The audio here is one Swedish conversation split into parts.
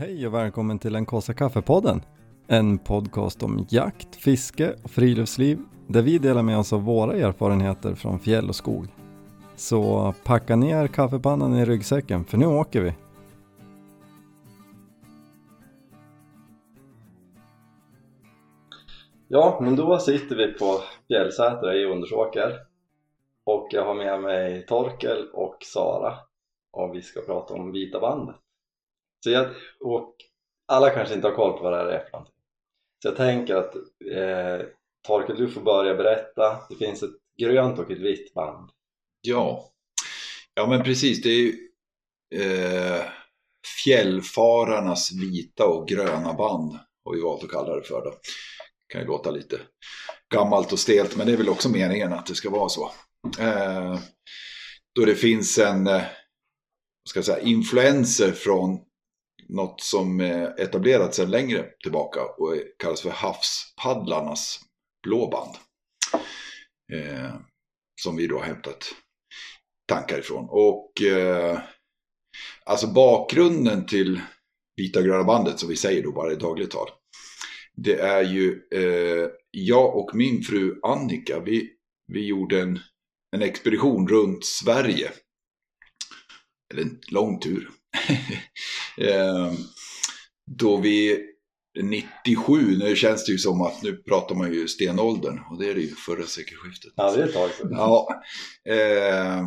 Hej och välkommen till den kaffe kaffepodden. En podcast om jakt, fiske och friluftsliv där vi delar med oss av våra erfarenheter från fjäll och skog. Så packa ner kaffepannan i ryggsäcken för nu åker vi. Ja, men då sitter vi på Fjällsätra i Undersåker och jag har med mig Torkel och Sara och vi ska prata om Vita bandet. Så jag, och alla kanske inte har koll på vad det här är för någonting. Så jag tänker att eh, Torkel, du får börja berätta. Det finns ett grönt och ett vitt band. Ja, ja men precis. Det är ju eh, fjällfararnas vita och gröna band har vi valt att kalla det för. Då. kan ju låta lite gammalt och stelt, men det är väl också meningen att det ska vara så. Eh, då det finns en eh, ska jag säga, influenser från något som är etablerat sedan längre tillbaka och kallas för havspaddlarnas blåband. Eh, som vi då har hämtat tankar ifrån. Och eh, alltså bakgrunden till vita gröna bandet som vi säger då bara i dagligt tal. Det är ju eh, jag och min fru Annika, vi, vi gjorde en, en expedition runt Sverige. Eller en lång tur då vi 97, nu känns det ju som att nu pratar man ju stenåldern och det är det ju förra sekelskiftet. Ja, det är ett tag sedan. Ja, eh,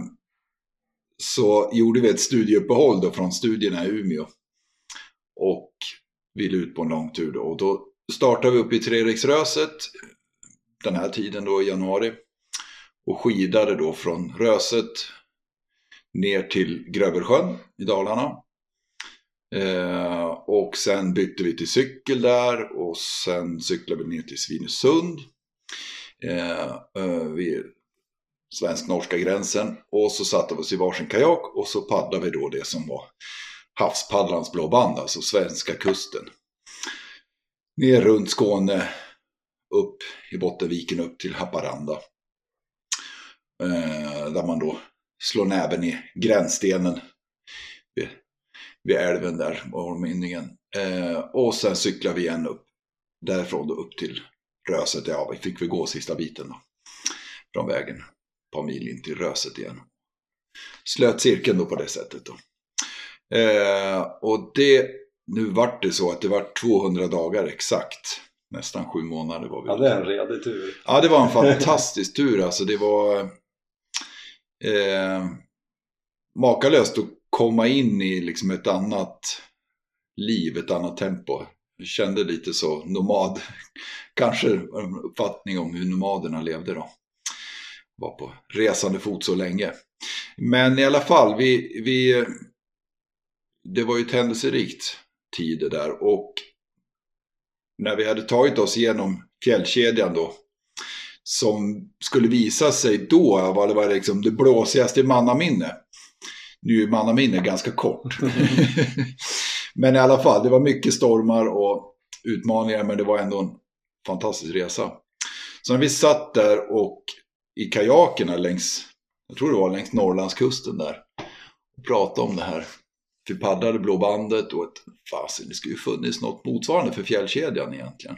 så gjorde vi ett studieuppehåll då från studierna i Umeå. Och ville ut på en lång tur då. Och då startade vi upp i Treriksröset den här tiden då i januari. Och skidade då från Röset ner till Grövelsjön i Dalarna. Eh, och sen bytte vi till cykel där och sen cyklade vi ner till Svinesund. Eh, eh, vid svensk-norska gränsen. Och så satte vi oss i varsin kajak och så paddlade vi då det som var havspaddlarnas blå band, alltså svenska kusten. Ner runt Skåne, upp i Bottenviken upp till Haparanda. Eh, där man då slår näven i gränsstenen vid älven där, Ormynningen. Eh, och sen cyklar vi igen upp därifrån då upp till Röset. Ja, vi fick väl gå sista biten då. Från vägen. Ett par mil in till Röset igen. Slöt cirkeln då på det sättet då. Eh, och det, nu vart det så att det var 200 dagar exakt. Nästan sju månader var vi. Ja, det är en redig tur. Ja, det var en fantastisk tur alltså. Det var eh, makalöst att komma in i liksom ett annat liv, ett annat tempo. Jag kände lite så nomad, kanske en uppfattning om hur nomaderna levde då. Var på resande fot så länge. Men i alla fall, vi, vi, det var ju ett händelserikt tid det där och när vi hade tagit oss igenom fjällkedjan då som skulle visa sig då var det var liksom det blåsigaste i mannaminne. Nu är mannaminne ganska kort. men i alla fall, det var mycket stormar och utmaningar men det var ändå en fantastisk resa. Så när vi satt där och i kajakerna längs, jag tror det var längs Norrlandskusten där, och pratade om det här. Vi paddlade Blå bandet och ett, fasen, det skulle ju funnits något motsvarande för fjällkedjan egentligen.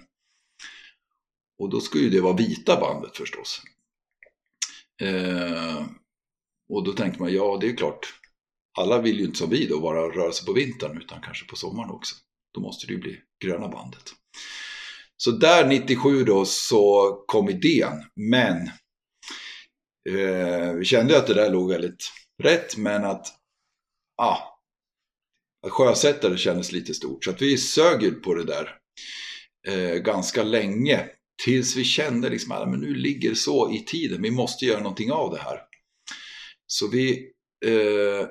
Och då ska ju det vara vita bandet förstås. Eh, och då tänker man, ja det är klart, alla vill ju inte som vi då bara röra sig på vintern utan kanske på sommaren också. Då måste det ju bli gröna bandet. Så där 97 då så kom idén, men eh, vi kände att det där låg väldigt rätt, men att ah, att sjösätta det kändes lite stort. Så att vi sög på det där eh, ganska länge. Tills vi kände liksom att men nu ligger det så i tiden, vi måste göra någonting av det här. Så vi eh,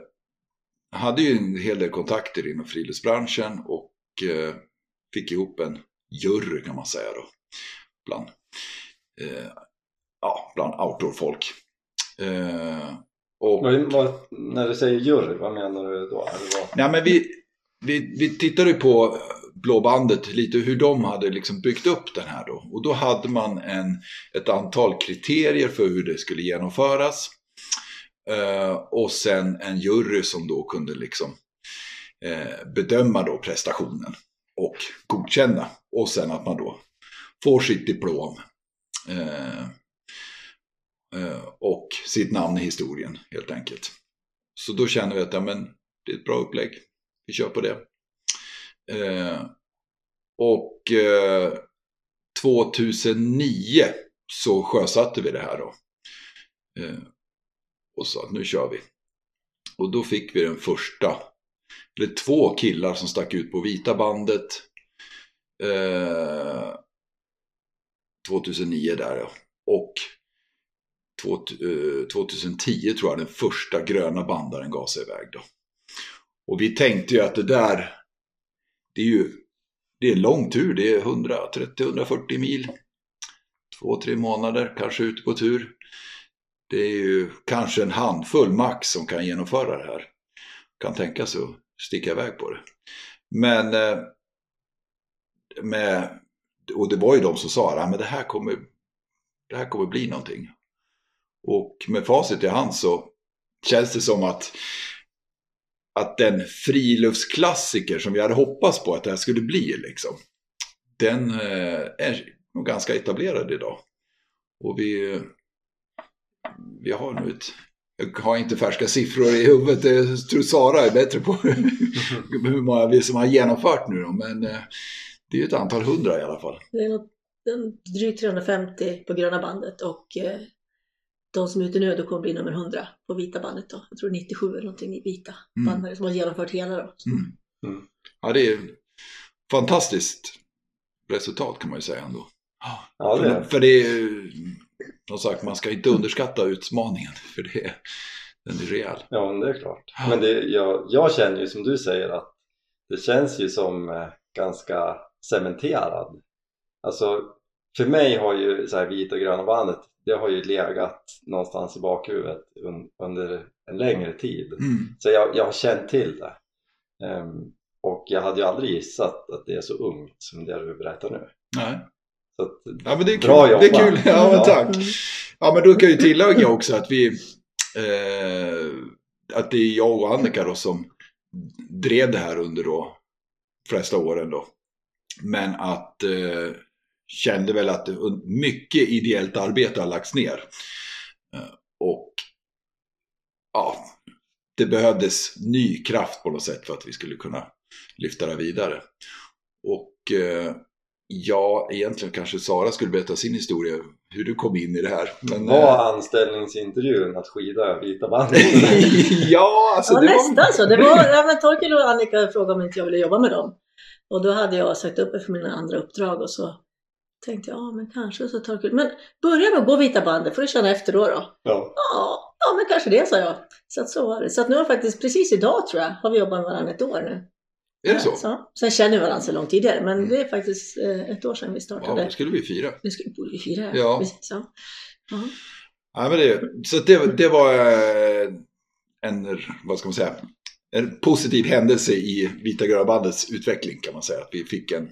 hade ju en hel del kontakter inom friluftsbranschen och eh, fick ihop en jury kan man säga då. Bland, eh, ja, bland outdoor-folk. Eh, och, vad, vad, när du säger jury, vad menar du då? Nej, men vi, vi, vi tittade på blåbandet lite hur de hade liksom byggt upp den här då. Och då hade man en, ett antal kriterier för hur det skulle genomföras. Eh, och sen en jury som då kunde liksom eh, bedöma då prestationen och godkänna. Och sen att man då får sitt diplom eh, och sitt namn i historien helt enkelt. Så då känner vi att ja, men, det är ett bra upplägg. Vi kör på det. Och 2009 så sjösatte vi det här då och sa att nu kör vi. Och då fick vi den första, eller två killar som stack ut på vita bandet. Eh, 2009 där ja. Och 2010 eh, tror jag den första gröna bandaren gav sig iväg då. Och vi tänkte ju att det där, det är ju det är en lång tur, det är 130-140 mil. Två, tre månader kanske ute på tur. Det är ju kanske en handfull max som kan genomföra det här. Kan tänka sig att sticka iväg på det. Men eh, med, och det var ju de som sa att det, här kommer, det här kommer bli någonting. Och med facit i hand så känns det som att, att den friluftsklassiker som vi hade hoppats på att det här skulle bli, liksom, den eh, är nog ganska etablerad idag. Och vi, vi har nu ett jag har inte färska siffror i huvudet. Jag tror Sara är bättre på hur många vi som har genomfört nu då. Men eh, det är ett antal hundra i alla fall. Det är något, drygt 350 på gröna bandet och eh, de som är ute nu då kommer bli nummer 100 på vita bandet då. Jag tror 97 eller någonting i vita mm. bandare som har genomfört hela då. Mm. Mm. Ja, det är fantastiskt resultat kan man ju säga ändå. Ja, det är. För, för det är som sagt, man ska inte underskatta utmaningen för det, den är rejäl. Ja, men det är klart. Men det, jag, jag känner ju som du säger att det känns ju som eh, ganska cementerad. Alltså, för mig har ju så här vita och gröna bandet, det har ju legat någonstans i bakhuvudet un, under en längre tid. Mm. Så jag, jag har känt till det. Um, och jag hade ju aldrig gissat att det är så ungt som det du berättar nu. Nej. Så ja, men det är kul. Bra jobbat! Det är kul. Ja, men tack. Ja, men då kan jag ju tillägga också att vi eh, att det är jag och Annika då som drev det här under då flesta åren då. Men att eh, kände väl att mycket ideellt arbete har lagts ner. Eh, och ja, det behövdes ny kraft på något sätt för att vi skulle kunna lyfta det vidare. Och eh, Ja, egentligen kanske Sara skulle berätta sin historia, hur du kom in i det här. Men, var äh... anställningsintervjun att skida vita bandet? ja, alltså ja, det nästan var... så. Det var, ja, men Torkel och Annika frågade om inte jag ville jobba med dem. Och då hade jag sagt upp mig för mina andra uppdrag och så tänkte jag, ja men kanske så Torkel. Men börja med att gå vita bandet, får du känna efter då. då. Ja. ja. Ja, men kanske det sa jag. Så att så var det. Så att nu har faktiskt precis idag tror jag, har vi jobbat med varandra ett år nu. Är det så? så? Sen känner vi varandra så långt tidigare, men mm. det är faktiskt eh, ett år sedan vi startade. Ja, det skulle vi fira. Det skulle vi fira, ja. Precis, ja. Uh-huh. ja men det, så det, det var eh, en, vad ska man säga, en positiv händelse i Vita Gröna Bandets utveckling kan man säga. Att vi fick en,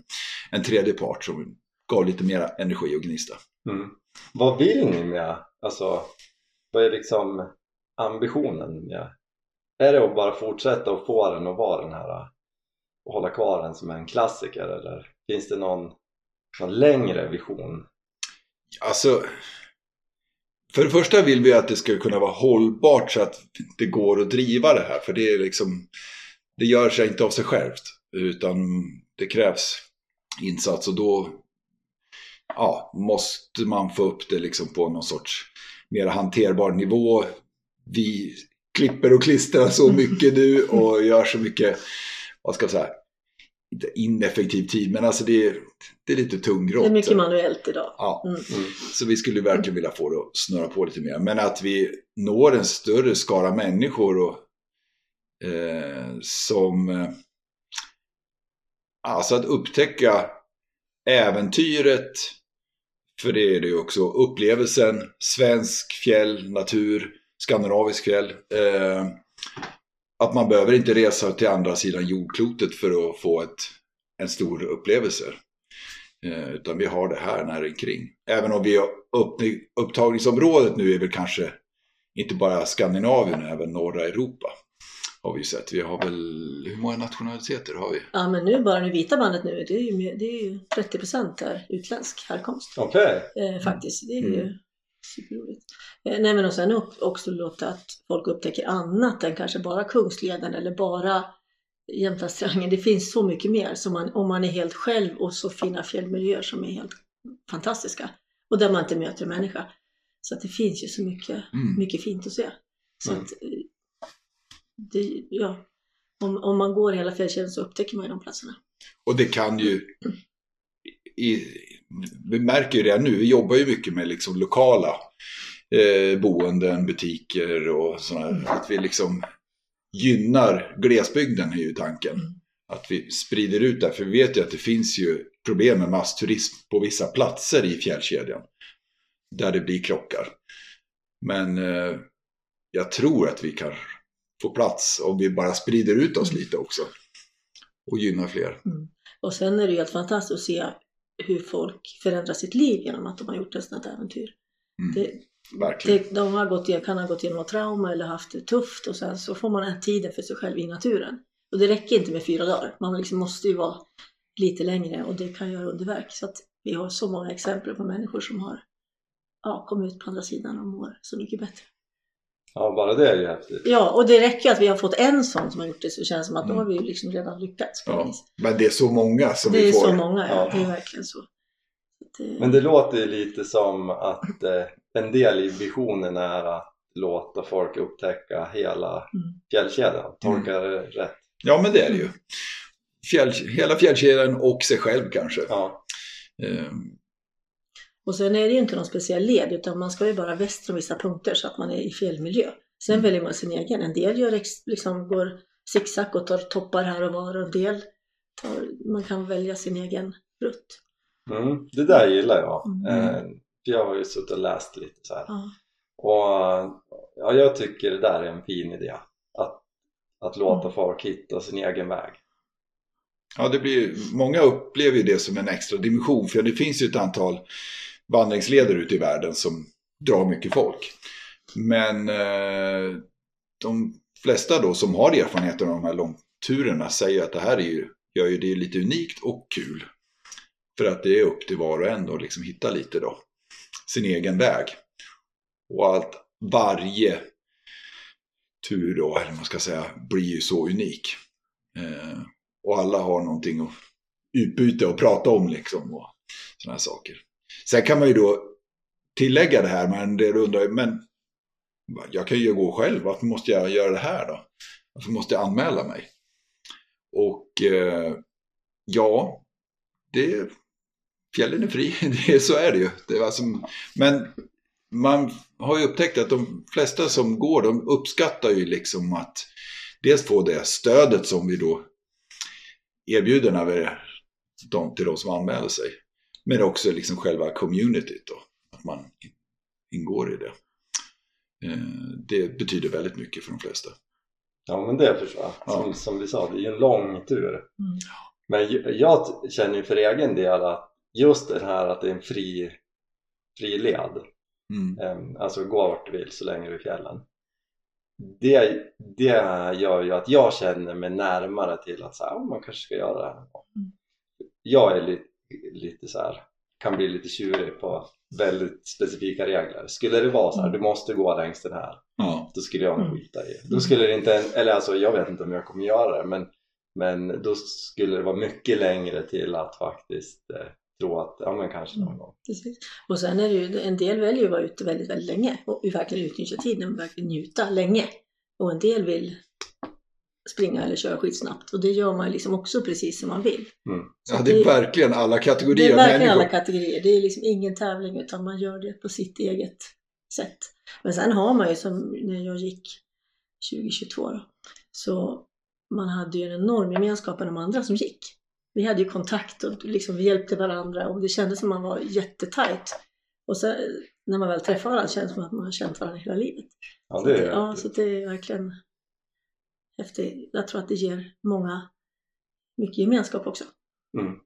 en tredje part som gav lite mer energi och gnista. Mm. Vad vill ni med, alltså, vad är liksom ambitionen med? Är det att bara fortsätta och få den att vara den här och hålla kvar den som en klassiker eller finns det någon, någon längre vision? Alltså, för det första vill vi att det ska kunna vara hållbart så att det går att driva det här. För det är liksom, det gör sig inte av sig självt. Utan det krävs insats och då ja, måste man få upp det liksom på någon sorts mer hanterbar nivå. Vi klipper och klistrar så mycket nu och gör så mycket vad ska jag säga, inte ineffektiv tid, men alltså det är, det är lite tungrott. Det är mycket manuellt idag. Ja, mm. Mm. så vi skulle verkligen vilja få det att snurra på lite mer. Men att vi når en större skara människor och, eh, som... Eh, alltså att upptäcka äventyret, för det är det ju också, upplevelsen, svensk fjäll, natur, skandinavisk fjäll. Eh, att man behöver inte resa till andra sidan jordklotet för att få ett, en stor upplevelse. Eh, utan vi har det här nära omkring. Även om vi har upp, upptagningsområdet nu är väl kanske inte bara Skandinavien, även norra Europa. har vi ju sett. Vi har väl, hur många nationaliteter har vi? Ja men nu bara nu vita bandet nu, det är ju, det är ju 30% där utländsk härkomst. Okej. Eh, faktiskt, det är ju Mm. Superroligt. Eh, nej men och sen också låta att folk upptäcker annat än kanske bara Kungsleden eller bara Jämtlandstriangeln. Det finns så mycket mer som man, om man är helt själv och så fina fjällmiljöer som är helt fantastiska. Och där man inte möter en människa. Så det finns ju så mycket, Mm. mycket fint att se. Så Mm. att, eh, det, ja, om, om man går hela fjällkedjan så upptäcker man ju de platserna. Och det kan ju... I, vi märker ju det nu, vi jobbar ju mycket med liksom lokala eh, boenden, butiker och sådana Att vi liksom gynnar glesbygden är ju tanken. Att vi sprider ut det, för vi vet ju att det finns ju problem med massturism på vissa platser i fjällkedjan. Där det blir krockar. Men eh, jag tror att vi kan få plats om vi bara sprider ut oss lite också. Och gynnar fler. Mm. Och sen är det ju helt fantastiskt att se hur folk förändrar sitt liv genom att de har gjort ett sådant äventyr. Mm, Det, det, de har gått, kan ha gått igenom något trauma eller haft det tufft och sen så får man den tiden för sig själv i naturen. Och det räcker inte med fyra dagar, man liksom måste ju vara lite längre och det kan göra underverk. Så vi har så många exempel på människor som har ja, kommit ut på andra sidan och mår så mycket bättre. Ja, bara det är ju häftigt. Ja, och det räcker ju att vi har fått en sån som har gjort det så känns det som att då Mm. har vi ju liksom redan lyckats. Ja. Men det är så många som Det vi är får. så många, ja. Ja. Det är verkligen så. Det, Men det låter ju lite som att eh, en del i visionen är att låta folk upptäcka hela Mm. fjällkedjan. Tolkar jag det rätt? Ja, men det är det ju. Fjäll, hela fjällkedjan och sig själv kanske. Ja. Ehm, Och sen är det ju inte någon speciell led utan man ska ju bara väster om vissa punkter så att man är i fjällmiljö. Sen Mm. väljer man sin egen. En del gör ex, liksom, går zigzag och tar toppar här och var och en del tar, man kan välja sin egen rutt. Mm, det där gillar jag. Mm. Eh, jag har ju suttit och läst lite så här. Ja. Och ja, jag tycker det där är en fin idé. Att, att låta Mm. folk hitta sin egen väg. ja, det blir, många upplever ju det som en extra dimension. För det finns ju ett antal vandringsleder ute i världen som drar mycket folk. Men eh, de flesta då som har erfarenheter av de här långturerna säger att det här är ju, gör ju det lite unikt och kul. För att det är upp till var och en att liksom hitta lite då sin egen väg. Och att varje tur då, eller vad man ska säga, blir ju så unik. Eh, och alla har någonting att utbyta och prata om liksom och sådana här saker. Sen kan man ju då tillägga det här, men det undrar ju, men jag kan ju gå själv, varför måste jag göra det här då? Varför måste jag anmäla mig? Och eh, ja, det, fjällen är fri, det, så är det ju. Det är alltså, men man har ju upptäckt att de flesta som går, de uppskattar ju liksom att dels få det stödet som vi då erbjuder när vi, de, till de som anmäler sig. Men också liksom själva communityt då, att man ingår i det. Eh, Det betyder väldigt mycket för de flesta. Ja men det förstår jag. Som, Ja. som vi sa, det är ju en lång tur. Mm. Men jag känner ju för egen del att just det här att det är en fri, fri led. Mm. Em, Alltså gå vart du vill så länge du är i fjällen. Det, det gör ju att jag känner mig närmare till att så här, "Ja, man kanske ska göra det här. Mm. Jag är lite, lite så här, kan bli lite tjurig på väldigt specifika regler. Skulle det vara så här, du måste gå längs den här, Ja. då skulle jag nog Mm. skita i. Då skulle det inte, eller alltså jag vet inte om jag kommer göra det, men, men då skulle det vara mycket längre till att faktiskt eh, tro att, ja men kanske någon Mm. gång. Precis. Och sen är det ju, en del väljer ju att vara ute väldigt, väldigt länge och verkligen utnyttja tiden och verkligen njuta länge. Och en del vill springa eller köra skitsnabbt och det gör man ju liksom också precis som man vill. Så ja, det är det- verkligen alla Det kategorier är av verkligen människor. alla kategorier. Det är liksom ingen tävling utan man gör det på sitt eget sätt. Men sen har man ju som när jag gick 2022 då, så man hade ju en enorm gemenskap med de andra som gick. Vi hade ju kontakt och liksom vi hjälpte varandra och det kändes som man var jättetajt. Och sen när man väl träffar varandra känns det som att man har känt varandra hela livet. Ja, det är ja, häftigt. så det är verkligen häftigt. Jag tror att det ger många mycket gemenskap också. Mm.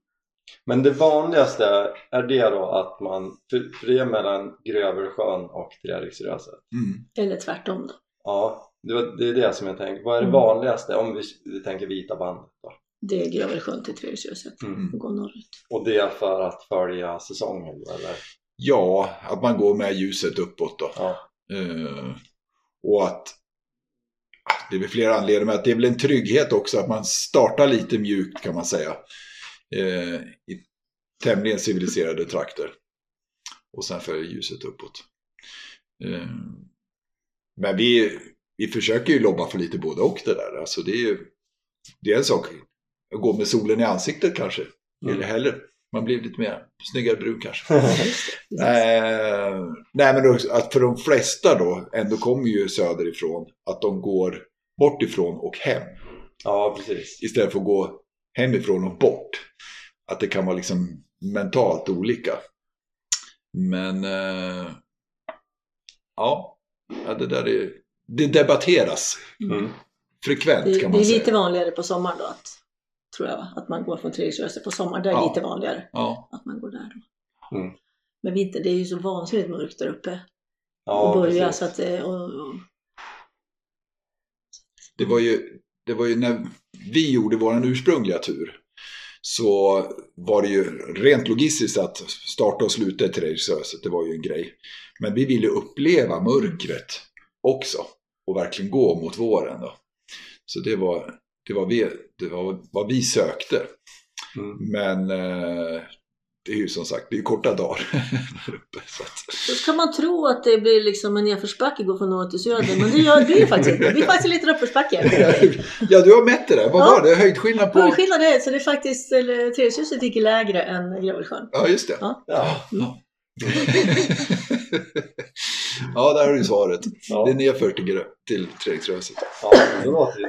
Men det vanligaste är det då att man, för, för det är mellan Grövelsjön och Treriksröset. Mm. Eller tvärtom då. Ja, det, är det som jag tänker. Vad är det Mm. vanligaste om vi, vi tänker vita bandet då? Det är Gravelsjön till Treriksröset. Mm. Gå norrut. Och det är för att följa säsongen eller? Ja, att man går med ljuset uppåt då. Ja. Eh, och att det är väl flera anledningar, men att det är väl en trygghet också att man startar lite mjukt kan man säga. Eh, I tämligen civiliserade trakter. Och sen följer ljuset uppåt. Eh, men vi, vi försöker ju lobba för lite både och det där. Alltså det är ju det är en sak. Att gå med solen i ansiktet kanske. Mm. Eller heller. Man blir lite mer snyggare brun kanske. Eh, nej men också att för de flesta då ändå kommer ju söderifrån att de går bort ifrån och hem. ja, precis. Istället för att gå hemifrån och bort. Att det kan vara liksom mentalt olika. Men eh, ja, det där är, det debatteras Mm. frekvent Det, kan det man är säga. lite vanligare på sommaren då, att, tror jag, att man går från Treriksröset på sommaren. Det är Ja. lite vanligare Ja, att man går där då. Mm. Men vinter, det är ju så vansinnigt mörkt där uppe. Ja, och börja precis. så att det, och, och, det var ju, det var ju när vi gjorde vår ursprungliga tur. Så var det ju rent logistiskt att starta och sluta i Treriksröset, det var ju en grej. Men vi ville uppleva mörkret också och verkligen gå mot våren. Då. Så det var, det var, vi, det var vad vi sökte. Mm. Men eh, det är ju som sagt, det är korta dagar där uppe. Så att, så ska man tro att det blir liksom en nedförsbacke går från norr till söder, men det gör det det faktiskt inte. Det blir faktiskt en liten uppförsbacke. ja, du har mätt det där. Vad Ja. var det? Höjdskillnad på... Skillnaden är så det är faktiskt, eller Treriksröset gick lägre än Gravelsjön. Ja, just det. Ja. Ja. Ja. ja, där har du svaret. Ja. Det är nedför till, till Treriksröset. ja, då låter det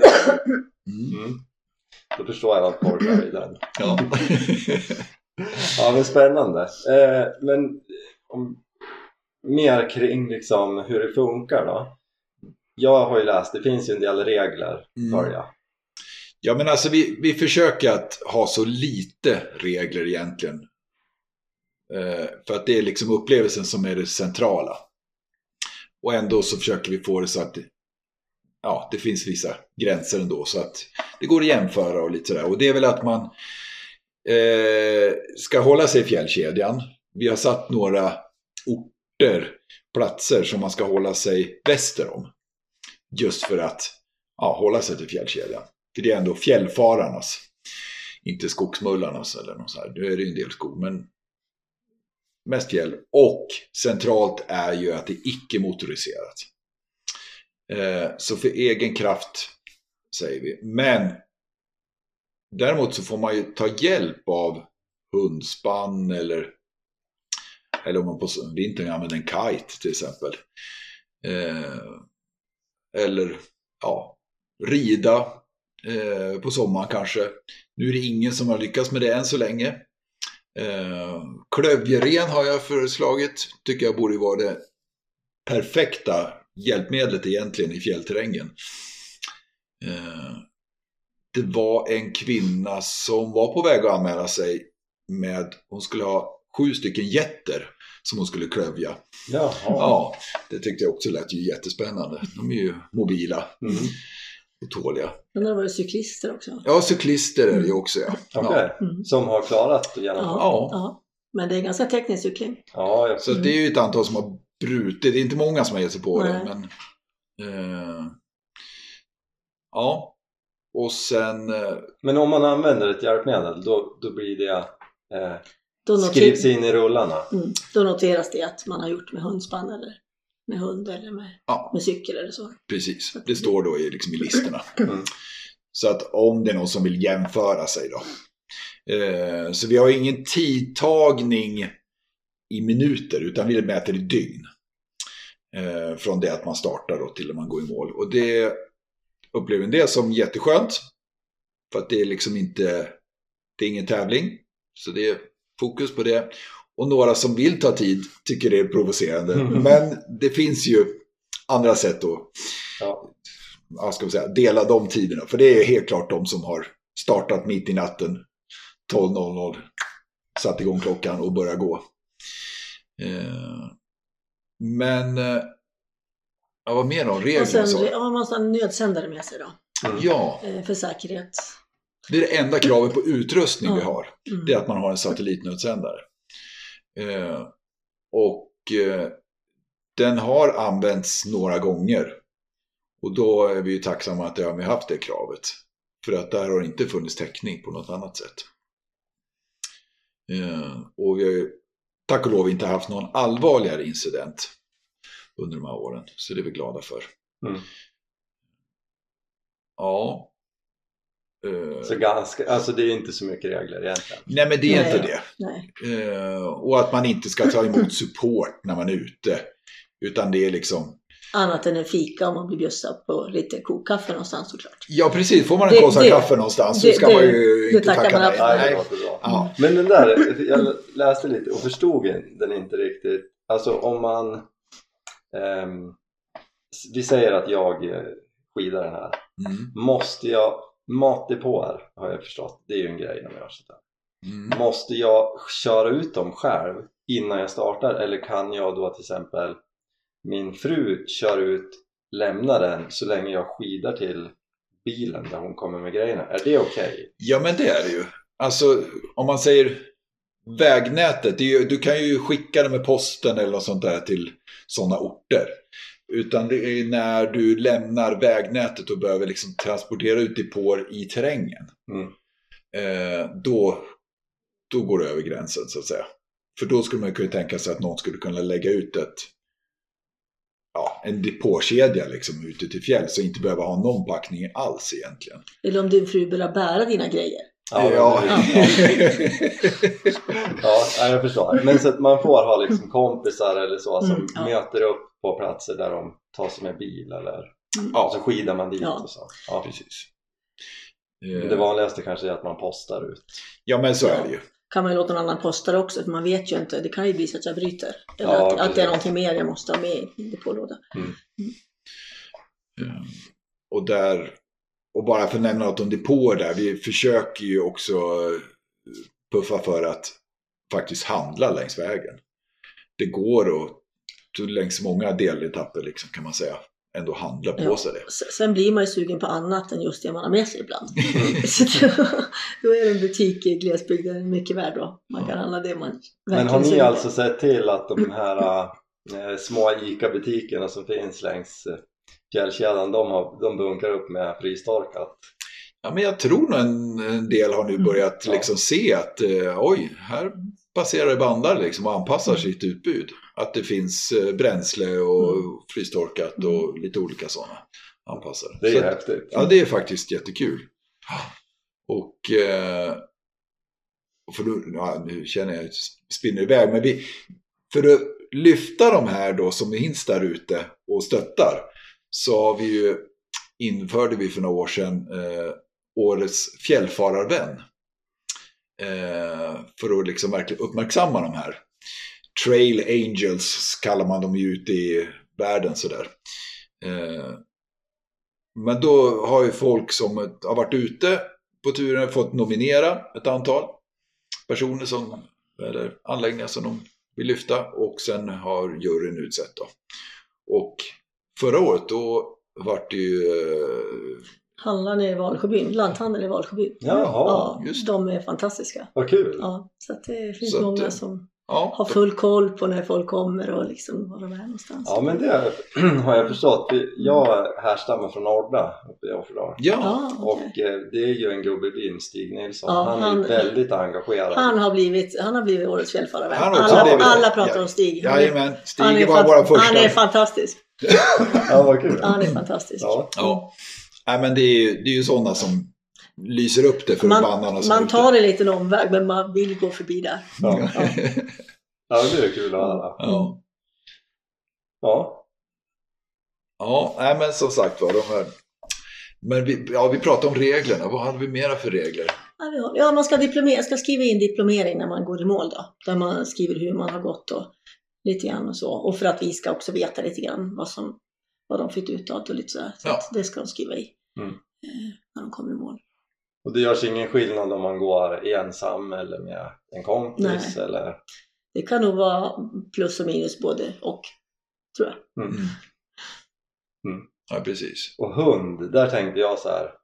Mm. mm. Då förstår jag vad Porter är i den. Ja. Ja, men spännande. Eh, men om, mer kring liksom hur det funkar då. Jag har ju läst, det finns ju en del regler Mm. för jag. ja, men alltså vi, vi försöker att ha så lite regler egentligen. Eh, för att det är liksom upplevelsen som är det centrala. Och ändå så försöker vi få det så att ja, det finns vissa gränser ändå. Så att det går att jämföra och lite sådär. Och det är väl att man eh, ska hålla sig i fjällkedjan. Vi har satt några orter, platser som man ska hålla sig väster om. Just för att ja, hålla sig till fjällkedjan. För det är ändå fjällfararnas, inte skogsmullarnas eller något så här. Nu är det ju en del skog, men mest fjäll. Och centralt är ju att det är icke-motoriserat. Eh, så för egen kraft säger vi. Men däremot så får man ju ta hjälp av hundspann eller eller om man på vintern använder en kite till exempel. Eh, eller ja, rida eh, på sommaren kanske. Nu är det ingen som har lyckats med det än så länge. Eh, klövjeren har jag föreslagit. Tycker jag borde vara det perfekta hjälpmedlet egentligen i fjällterrängen. Eh, det var en kvinna som var på väg att anmäla sig med, hon skulle ha sju stycken getter som hon skulle klövja. Jaha. Ja, det tyckte jag också lät ju jättespännande. De är ju mobila Mm. och tåliga. Men det var ju cyklister också. Ja, cyklister är det ju också ja. Okej. ja. Mm. Som har klarat att genomföra? Ja. Ja. Men det är ganska teknisk cykling. Ja, jag Så det är ju ett antal som har brutit. Det är inte många som har gett sig på det. Nej. Men, eh, ja, och sen... Eh, Men om man använder ett hjälpmedel då, då blir det eh, Då, noter, skrivs in i rullarna? mm, då noteras det att man har gjort med hundspann eller med hund eller med, ja, med cykel eller så. precis. Det står då i, liksom i listorna. Mm. Så att om det är någon som vill jämföra sig då. Eh, så vi har ingen tidtagning i minuter utan vi mäter i dygn. Eh, från det att man startar då till att man går i mål. Och det upplever en del som jätteskönt. För att det är liksom inte, det är ingen tävling. Så det är fokus på det. Och några som vill ta tid tycker det är provocerande. Mm. Men det finns ju andra sätt att Ja. ja, ska säga, dela de tiderna. För det är helt klart de som har startat mitt i natten 12.00, satt igång klockan och börjat gå. Eh, men eh, Ja, vad mer om reglerna? Och sen så? ja, man måste ha en nödsändare med sig då. Mm. Ja, eh, För säkerhet. det är det enda kravet på utrustning vi har. Mm. Det är att man har en satellitnödsändare. Eh, och eh, den har använts några gånger. Och då är vi ju tacksamma att det har vi haft det kravet. För att där har det inte funnits täckning på något annat sätt. Eh, och vi har ju tack och lov inte haft någon allvarligare incident under de här åren. Så det är vi glada för. Mm. Ja. Eh, Så ganska, alltså det är inte så mycket regler egentligen. nej men det är Nej. inte det. Nej. Eh, och att man inte ska ta emot support när man är ute. Utan det är liksom, Annat än en fika om man blir bjussad på lite kokkaffe någonstans såklart. ja precis, får man en kåsa kaffe någonstans så det- ska det- man ju inte tacka man nej. Nej. Ja. Men den där, jag läste lite och förstod den inte riktigt. Alltså om man... ehm, vi säger att jag eh, skidar den här. Mm. Måste jag... Matdepåer har jag förstått, det är ju en grej när man gör sånt där. Mm. Måste jag köra ut dem själv innan jag startar eller kan jag då till exempel min fru kör ut, lämna den så länge jag skidar till bilen där hon kommer med grejerna? Är det okej? Ja men det är det ju. Alltså om man säger vägnätet, det är ju, du kan ju skicka det med posten eller något sånt där till sådana orter. Utan det är när du lämnar vägnätet och behöver liksom transportera ut depåer i terrängen. Mm. Eh, då, då går det över gränsen så att säga. För då skulle man kunna tänka sig att någon skulle kunna lägga ut ett, ja, en depåkedja liksom ute till fjälls och inte behöva ha någon packning alls egentligen. Eller om din fru börjar bära dina grejer. Ja, ja. ja, ja, jag förstår. Men så att man får ha liksom kompisar eller så som Mm, ja. möter upp på platser där de tar sig med bil eller Mm. så skidar man dit Ja. och så. Ja. Precis. Men Det vanligaste kanske är att man postar ut. Ja men så är det ju. Kan man ju låta någon annan posta det också för man vet ju inte. Det kan ju bli så att jag bryter. Eller Ja, att, att det är någonting mer jag måste ha med i depålådan. Eh, Och där, och bara för att nämna något om depåer där, vi försöker ju också eh, puffa för att faktiskt handla längs vägen. Det går att längs många deletapper liksom, kan man säga ändå handla på Ja. sig det. Sen blir man ju sugen på annat än just det man har med sig ibland. så då, då är en butik i glesbygden mycket värd då. Man kan handla det man Men verkligen har ni alltså sett till att de här äh, små ICA-butikerna som finns längs äh, fjällkedjan, de, har, de bunkrar upp med frystorkat? Ja, men jag tror nog en, en del har nu Mm. börjat Ja. liksom se att eh, oj, här passerar det bandar liksom och anpassar Mm. sitt utbud. Att det finns eh, bränsle och Mm. frystorkat och lite olika sådana anpassade. Det är Så häftigt. Ja, det är faktiskt jättekul. Och eh, för nu, ja, nu känner jag att jag spinner iväg, men vi, för att lyfta de här då som finns där ute och stöttar så har vi ju, införde vi för några år sedan eh, årets fjällfararvän. Eh, för att liksom verkligen uppmärksamma de här. Trail Angels kallar man dem ju ute i världen sådär. Eh, men då har ju folk som har varit ute på turen fått nominera ett antal personer som, eller anläggningar som de vill lyfta och sen har juryn utsett då. Och förra året då vart det ju, eh, Handlaren i Valsjöbyn, lanthandeln i Valsjöbyn. Jaha, ja, just de är fantastiska. vad kul! Ja, så att det finns Så att, många eh, som ja, har full koll på när folk kommer och liksom var de är någonstans. Ja men det har jag förstått. för Jag härstammar från Orda uppe i Offerdal. ja, Ja, okej. Och eh, det är ju en gubbe i byn, Stig Nilsson. Ja, han är han- väldigt engagerad. Han har blivit, han har blivit årets fjällfararvän. Han har också Alla, alla pratar Ja. om Stig. Är, jajamän, Stig han är, var vår första. han är fantastisk. Ja, vad kul! Han är fantastisk. Ja. Ja. Nej, men det är ju, det är ju sådana som lyser upp det för bannarna Man, som man tar en liten omväg men man vill gå förbi där. Ja. Ja. ja, det blir kul att höra. ja. Ja, Ja, nej men som sagt var, de här... Men vi, ja, vi pratade om reglerna. Vad hade vi mera för regler? Ja, vi har- Ja, man ska, diplomera, ska skriva in diplomering när man går i mål då. Där man skriver hur man har gått och lite grann och så. Och för att vi ska också veta lite grann vad, som, vad de fick ut av det och lite sådär. Så Ja. att det ska de skriva i. Mm. eh, När de kommer i mål. och det görs ingen skillnad om man går ensam eller med en kompis Nej. eller? Det kan nog vara plus och minus både och. Tror jag. Mm. Mm. Ja, precis. Och hund, där tänkte jag så här.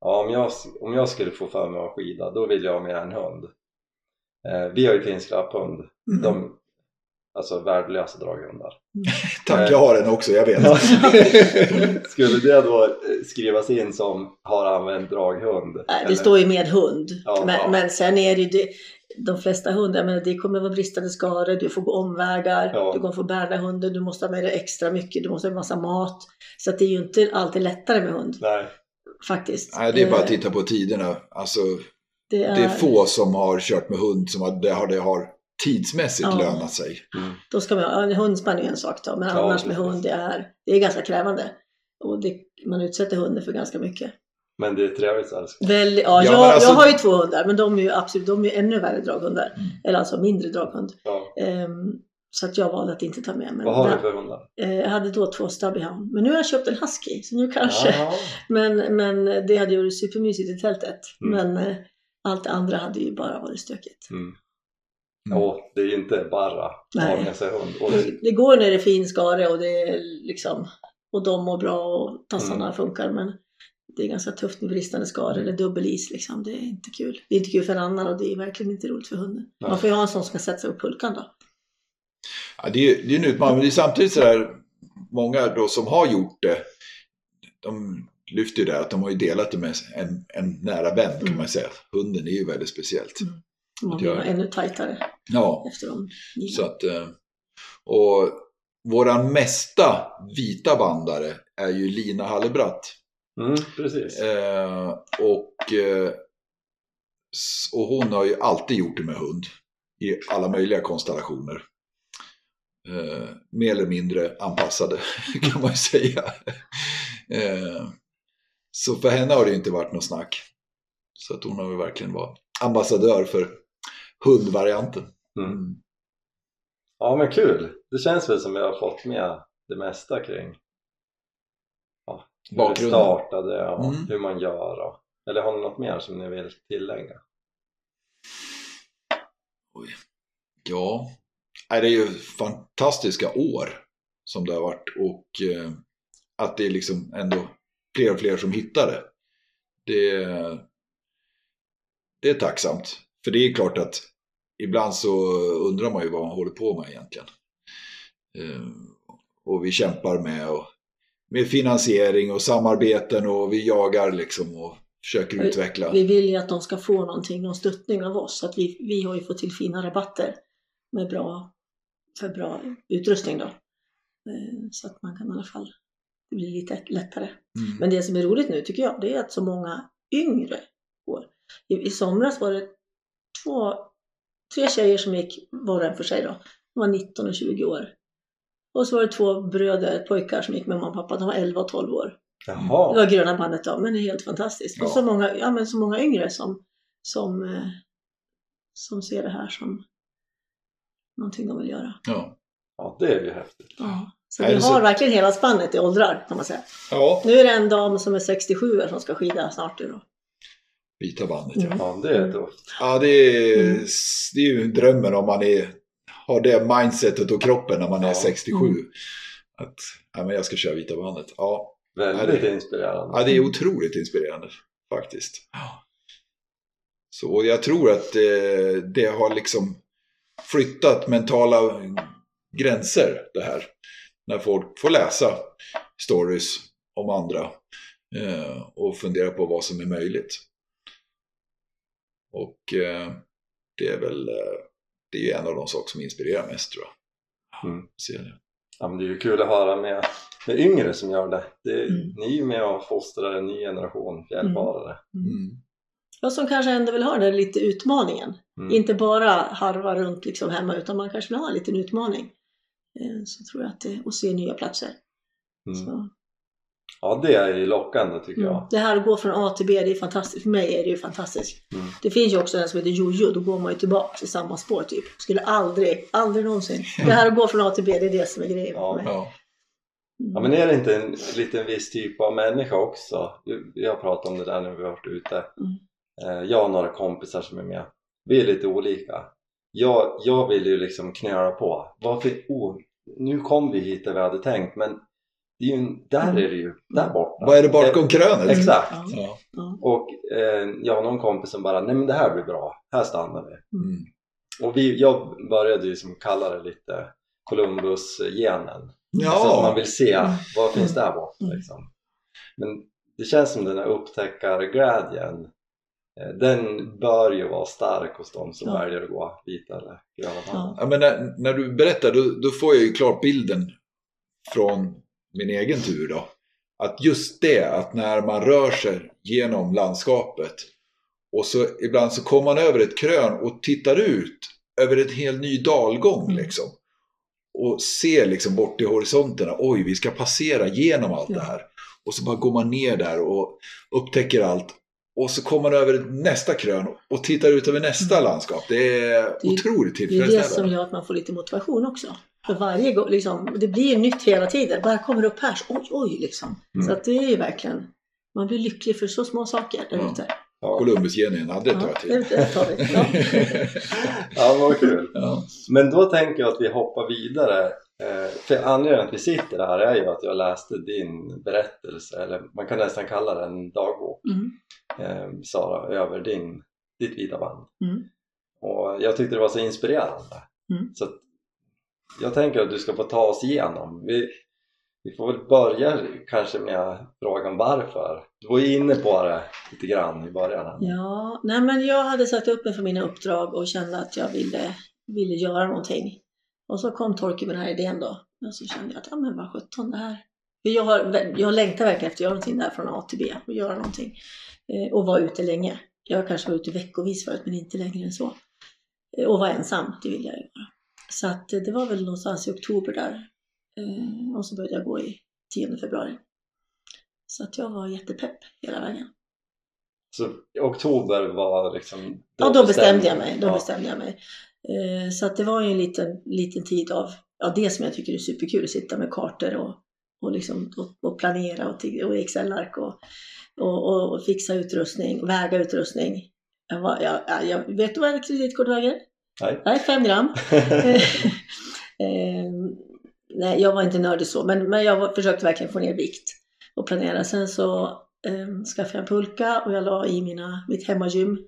Ja, om jag, om jag skulle få för mig att skida, då vill jag ha med en hund. Eh, vi har ju finsk lapphund. Mm. De, alltså värdelösa draghundar. Tack, jag har en också, jag vet. Skulle det då eh, skrivas in som har använt draghund? Nej, det Eller? står ju med hund. Ja, men, ja. men sen är det ju det, de flesta hundar, men det kommer vara bristande skador, du får gå omvägar, Ja. du kommer få bära hunden, du måste ha med dig extra mycket, du måste ha en massa mat. Så att det är ju inte alltid lättare med hund Nej. faktiskt. Nej, det är bara att Eh, titta på tiderna. Alltså, det är, det är få som har kört med hund som har, det har, det har tidsmässigt Ja. lönat sig. Mm. Då ska man, en hundspann är ju en sak då, men Ja, annars med hund, det är, det är ganska krävande. Och det, man utsätter hunden för ganska mycket. Men det är trevligt. Väl, ja, Ja, jag, alltså- jag har ju två hundar, men de är ju absolut de är ju ännu värre draghundar. Mm. Eller alltså mindre draghund. Ja. Ehm, så att jag valde att inte ta med. Men Vad har du för hundar? Eh, Jag hade då två stubbyhound, men nu har jag köpt en husky, så nu kanske. Ja. Men, men det hade ju varit supermysigt i tältet. Mm. Men eh, allt det andra hade ju bara varit stökigt. Mm. Mm. Åh, det är inte bara att ha Nej. med sig hund. Och, Det, det går när det är fin skare och det är liksom och de mår bra och tassarna Mm. funkar men det är ganska tufft med bristande skare eller dubbelis liksom. Det är inte kul. Det är inte kul för en annan och det är verkligen inte roligt för hunden. Nej. Man får ju ha en sån som kan sätta sig upp pulkan då. Ja, det, är, är en utmaning, men det är samtidigt så där, många då som har gjort det, de lyfter ju det att de har ju delat det med en, en nära vän kan Mm. man säga. Hunden är ju väldigt speciellt. Man blir ännu tajtare Ja, efter dem. så att, eh, och våran mesta vita bandare är ju Lina Hallebratt. mm, precis. Eh, och, eh, och hon har ju alltid gjort det med hund i alla möjliga konstellationer. Eh, mer eller mindre anpassade kan man ju säga. Eh, så för henne har det ju inte varit något snack. Så att hon har ju verkligen varit ambassadör för hundvarianten. Mm. Ja men kul! Det känns väl som vi har fått med det mesta kring ja, hur det Bakgrunden. startade och Mm. hur man gör. Och, eller har ni något mer som ni vill tillägga? Ja, Nej, det är ju fantastiska år som det har varit och eh, att det är liksom ändå fler och fler som hittar det. Det, det är tacksamt. För det är klart att ibland så undrar man ju vad man håller på med egentligen. Eh, och vi kämpar med, och, med finansiering och samarbeten och vi jagar liksom och försöker Vi- utveckla. Vi vill ju att de ska få någonting, någon stöttning av oss. Så att vi, vi har ju fått till fina rabatter med bra, för bra utrustning då. Eh, Så att man kan i alla fall, det blir lite lättare. Mm. Men det som är roligt nu tycker jag, det är att så många yngre går. I, i somras var det två, tre tjejer som gick var och en för sig då. De var 19 och 20 år. Och så var det två bröder, pojkar som gick med mamma och pappa, de var 11 och 12 år. Det Jaha! var gröna bandet då, men det är helt fantastiskt. Och Ja. så många, ja, men så många yngre som, som, eh, som ser det här som någonting de vill göra. Ja. Ja, det är ju häftigt. Ja. Så Nej, vi det så- har verkligen hela spannet i åldrar kan man säga. ja, Nu är det en dam som är 67 år som ska skida snart. Då. Vita bandet ja. Mm. Ja, det är tufft. Ja, det är, Mm. det är ju drömmen om man är, har det mindsetet och kroppen när man är Ja. 67. Mm. Att ja, men jag ska köra vita bandet. Ja, Väldigt det- inspirerande. ja, det är otroligt inspirerande faktiskt. Så jag tror att det, det har liksom flyttat mentala gränser det här. När folk får läsa stories om andra eh, och fundera på vad som är möjligt. Och eh, det är väl eh, det är ju en av de saker som inspirerar mest tror jag. Mm. Ser det. Ja, men det är ju kul att höra med, med yngre som gör det. det Mm. Ni är ju med och fostrar en ny generation fjällfarare. Mm. Jag som kanske ändå vill ha den lite utmaningen. Mm. Inte bara harva runt liksom hemma utan man kanske vill ha en liten utmaning. Eh, Så tror jag att det, och se nya platser. Mm. Så, Ja, det är ju lockande tycker mm. jag. Det här att gå från A till B, det är fantastiskt. För mig är det ju fantastiskt. Mm. Det finns ju också en som heter jojo, då går man ju tillbaka till samma spår typ. Skulle aldrig, aldrig någonsin. Det här att gå från A till B, det är det som är grejen Ja, för mig. Ja. Mm. Ja, men är det inte en liten viss typ av människa också? Vi har pratat om det där när vi har varit ute. Mm. Eh, Jag och några kompisar som är med. Vi är lite olika. Jag, jag vill ju liksom knöla på. Varför, oh, nu kom vi hit där vi hade tänkt men det är ju, där är det ju, där borta. Vad är det bakom krönet? Exakt. Ja. Ja. Ja. Och eh, jag har någon kompis som bara, nej men det här blir bra, här stannar vi. Mm. Och vi, jag började ju som kalla det lite Columbus-genen. Ja. Alltså att man vill se, Mm. vad finns där borta Mm. liksom. Men det känns som den här upptäckarglädjen, eh, den bör ju vara stark hos de som Ja. väljer att gå vita eller gröna bandet. Ja, men när, när du berättar då, då får jag ju klart bilden från min egen tur då. Att just det att när man rör sig genom landskapet och så ibland så kommer man över ett krön och tittar ut över en helt ny dalgång Mm. liksom. Och ser liksom bort i horisonterna, oj vi ska passera genom allt det här. Och så bara går man ner där och upptäcker allt. Och så kommer man över nästa krön och tittar ut över nästa landskap. Det är Mm. Det otroligt Det är det tillfredsställande. som gör att man får lite motivation också. För varje gång, liksom, det blir ju nytt hela tiden. Bara kommer upp här, så, oj, oj, liksom. Mm. Så att det är ju verkligen, man blir lycklig för så små saker där ute. Ja. Ja, det tar jag Ja, det, tar vi. Ja. vad kul. Ja. Men då tänker jag att vi hoppar vidare. Eh, För anledningen att vi sitter här är ju att jag läste din berättelse, eller man kan nästan kalla det en dagbok, Mm. eh, Sara, över din, ditt vita band. Mm. Och jag tyckte det var så inspirerande. Mm. Så att jag tänker att du ska få ta oss igenom. Vi, vi får väl börja kanske med frågan varför. Du var ju inne på det lite grann i början. Ja, nej men jag hade satt upp mig för mina uppdrag och kände att jag ville, ville göra någonting. Och så kom Torkel med den här idén då. Och så kände jag att, ja men vad sjutton det här. För jag, har, jag längtar verkligen efter att göra någonting där från A till B och göra någonting. Eh, och vara ute länge. Jag kanske var ute veckovis förut men inte längre än så. Eh, och vara ensam, det vill jag ju vara. Så att det var väl någonstans i oktober där. Eh, och så började jag gå i 10 februari. Så att jag var jättepepp hela vägen. Så oktober var liksom... Ja, då bestämde jag mig. Då Ja. bestämde jag mig. Eh, så att det var ju en liten, liten tid av ja, det som jag tycker är superkul, att sitta med kartor och, och, liksom, och, och planera och, och Excel-ark och, och, och, fixa utrustning, väga utrustning. Jag, var, jag, jag, jag, vet du vad ett kreditkort väger? Nej. Nej, fem gram. eh, nej, jag var inte nördig så, men, men jag försökte verkligen få ner vikt och planera. Sen så eh, skaffade jag en pulka och jag la i mina, mitt hemmagym,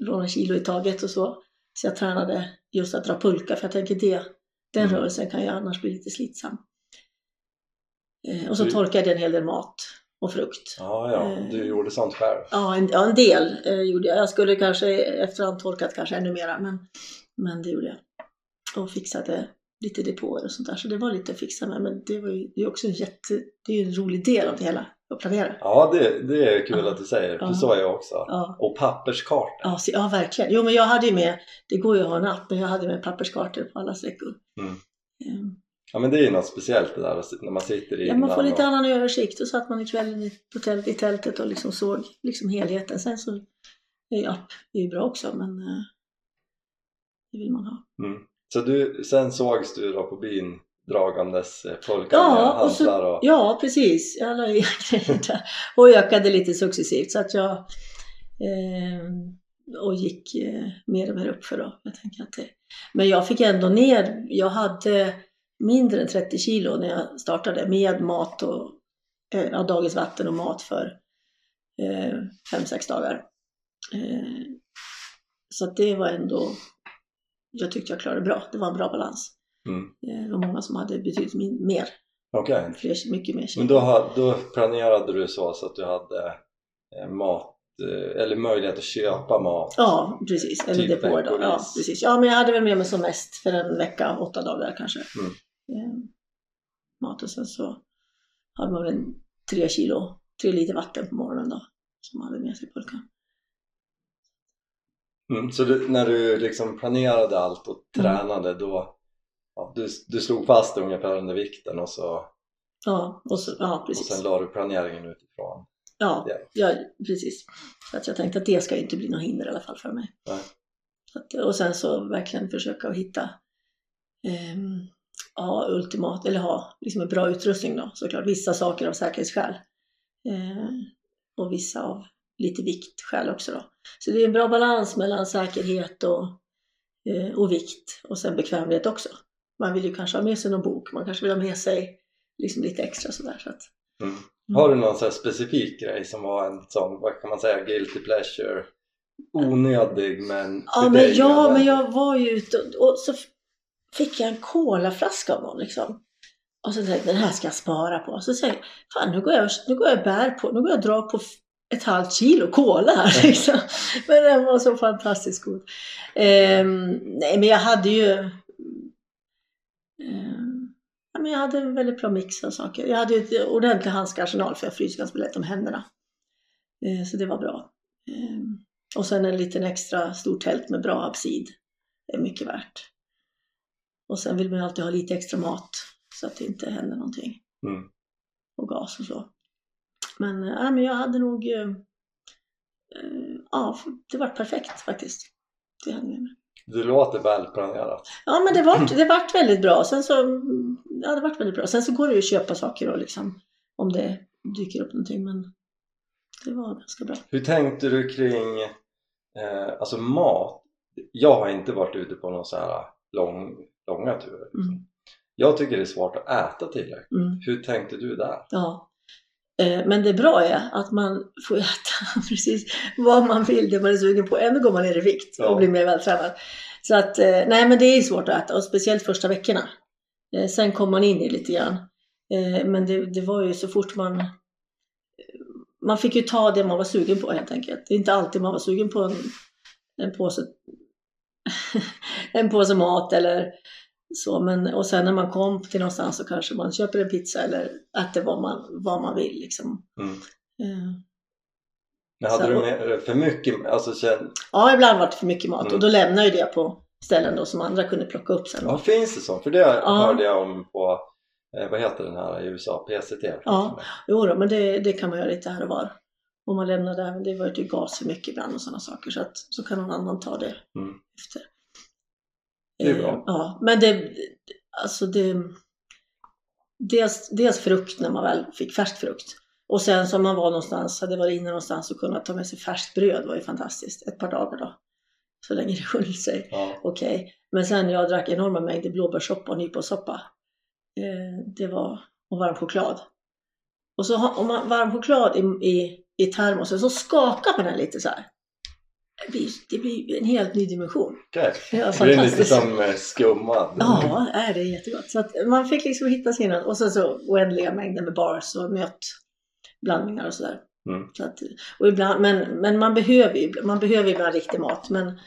några kilo i taget och så. Så jag tränade just att dra pulka, för jag tänker det, den Mm. rörelsen kan ju annars bli lite slitsam. Eh, och så Du- torkade jag en hel del mat och frukt. Ja, ja, du gjorde sånt själv. Ja, en, ja, en del eh, gjorde jag. Jag skulle kanske efterhand torkat kanske ännu mera, men, men det gjorde jag. Och fixade lite depåer och sånt där. Så det var lite att fixa med, men det var ju det är också en jätte, det är ju en rolig del av det hela, att planera. Ja, det, det är kul Ja. att du säger, för Ja. så är jag också. Ja, Och papperskartor. ja, så, ja, verkligen. Jo, men jag hade ju med, det går ju att ha en app, men jag hade med papperskartor på alla sträckor. Mm. Ehm, Ja, men det är ju något speciellt det där när man sitter i Ja, man får lite och- annan översikt och satt man i kvällen i, tält, i tältet och liksom såg liksom helheten. Sen så är ju app är ju bra också, men eh, det vill man ha. Mm. Så du, sen sågs du då på byn dragandes eh, pulka Ja, med hantlar och... ja, precis. Jag la i grejer och ökade lite successivt så att jag eh, och gick eh, mer och mer uppför då. Jag tänker att det, men jag fick ändå ner, jag hade mindre än 30 kilo när jag startade med mat och eh, dagens vatten och mat för 5-6 dagar. Eh, så att det var ändå, jag tyckte jag klarade bra. Det var en bra balans. Mm. Eh, Det var många som hade betydligt mer, Okej. fler, mycket mer kilo. Men då, då planerade du så, så att du hade eh, mat, eh, eller möjlighet att köpa mat. Ja, precis. Eller Typ depåer då. Ja, precis. Ja, men jag hade väl med mig som mest för en vecka, åtta dagar kanske. Mm. Eh, mat och sen så hade man väl en tre kilo, tre liter vatten på morgonen då. Som man hade med sig i pulkan. Mm. Så du, när du liksom planerade allt och Mm. tränade då, ja, du, du slog fast ungefär under vikten och så Ja, och, så, ja och precis. sen la du planeringen utifrån. Ja, Ja. ja, precis. Så att jag tänkte att det ska inte bli något hinder i alla fall för mig. Att, och sen så verkligen försöka att hitta ehm, ja, ultimat, eller ha liksom en bra utrustning då såklart. Vissa saker av säkerhetsskäl. Eh, och vissa av lite viktskäl också då. Så det är en bra balans mellan säkerhet och, eh, och vikt och sen bekvämlighet också. Man vill ju kanske ha med sig någon bok, man kanske vill ha med sig liksom lite extra sådär. Så att, Mm. Har du någon så specifik grej som var en sån, vad kan man säga, guilty pleasure? Onödig men Ja, för men, dig ja, men jag var ju ute och, och så fick jag en colaflaska av någon liksom. Och så tänkte jag, den här ska jag spara på. Så säger jag, fan nu går jag, nu går jag bär på, nu går jag och drar på ett halvt kilo cola här liksom. Men den var så fantastiskt god. Ehm, nej, men jag hade ju ehm, ja, men jag hade en väldigt bra mix av saker. Jag hade ju ett ordentlig handskarsenal för jag fryser ganska lätt om händerna. Eh, så det var bra. Ehm, och sen en liten extra stor tält med bra absid. Det är mycket värt. Och sen vill man ju alltid ha lite extra mat så att det inte händer någonting. Mm. Och gas och så. Men, äh, men jag hade nog... Eh, ja, det var perfekt faktiskt. Det hade med. Du låter välplanerat. Ja, men det vart, det vart väldigt bra. Sen så, ja, det vart väldigt bra. Sen så går det ju att köpa saker och liksom, om det dyker upp någonting. Men det var ganska bra. Hur tänkte du kring eh, alltså mat? Jag har inte varit ute på någon så här lång, långa turer. Liksom. Mm. Jag tycker det är svårt att äta tillräckligt. Mm. Hur tänkte du där? Ja. Eh, Men det bra är att man får äta precis vad man vill, det man är sugen på. Ändå går man ner i vikt och blir mer vältränad. Så att, eh, nej men det är svårt att äta och speciellt första veckorna. Eh, Sen kommer man in i lite grann. Men det, det var ju så fort man... Man fick ju ta det man var sugen på helt enkelt. Det är inte alltid man var sugen på en, en påse en påse mat eller så. Men, och sen när man kom till någonstans så kanske man köper en pizza eller äter vad man, vad man vill. Liksom. Mm. Eh, Men hade Så- du med för mycket? Alltså, känn, Ja, ibland var det för mycket mat Mm. och då lämnar ju det på ställen då som andra kunde plocka upp sen. ja, finns det så? För det Ja. hörde jag om på, eh, vad heter den här i USA? PCT? Ja. Jo då, men det, det kan man göra lite här och var. Om man lämnar det, det var ju gas för mycket ibland och sådana saker så att så kan någon annan ta det Mm. efter. Det är Eh, bra. Ja, men det, alltså det, dels, dels frukt när man väl fick färsk frukt. Och sen som man var någonstans, hade varit inne någonstans och kunnat ta med sig färskt bröd var ju fantastiskt. Ett par dagar då. Så länge det höll sig. Ja. okej. Men sen jag drack enorma mängder blåbärssoppa och nyponsoppa. Eh, det var, och varm choklad. Och så har, man varm choklad i, i, i termosen så skakar man den lite så här. Det blir, det blir en helt ny dimension. Var Så det är lite som eh, skummad. Ja, är det är jättegott. Så man fick liksom hitta sina, och sen så oändliga mängder med bars och nötblandningar och sådär. Mm. Så att, och ibland, men, men man behöver ju man behöver ibland riktig mat. Men,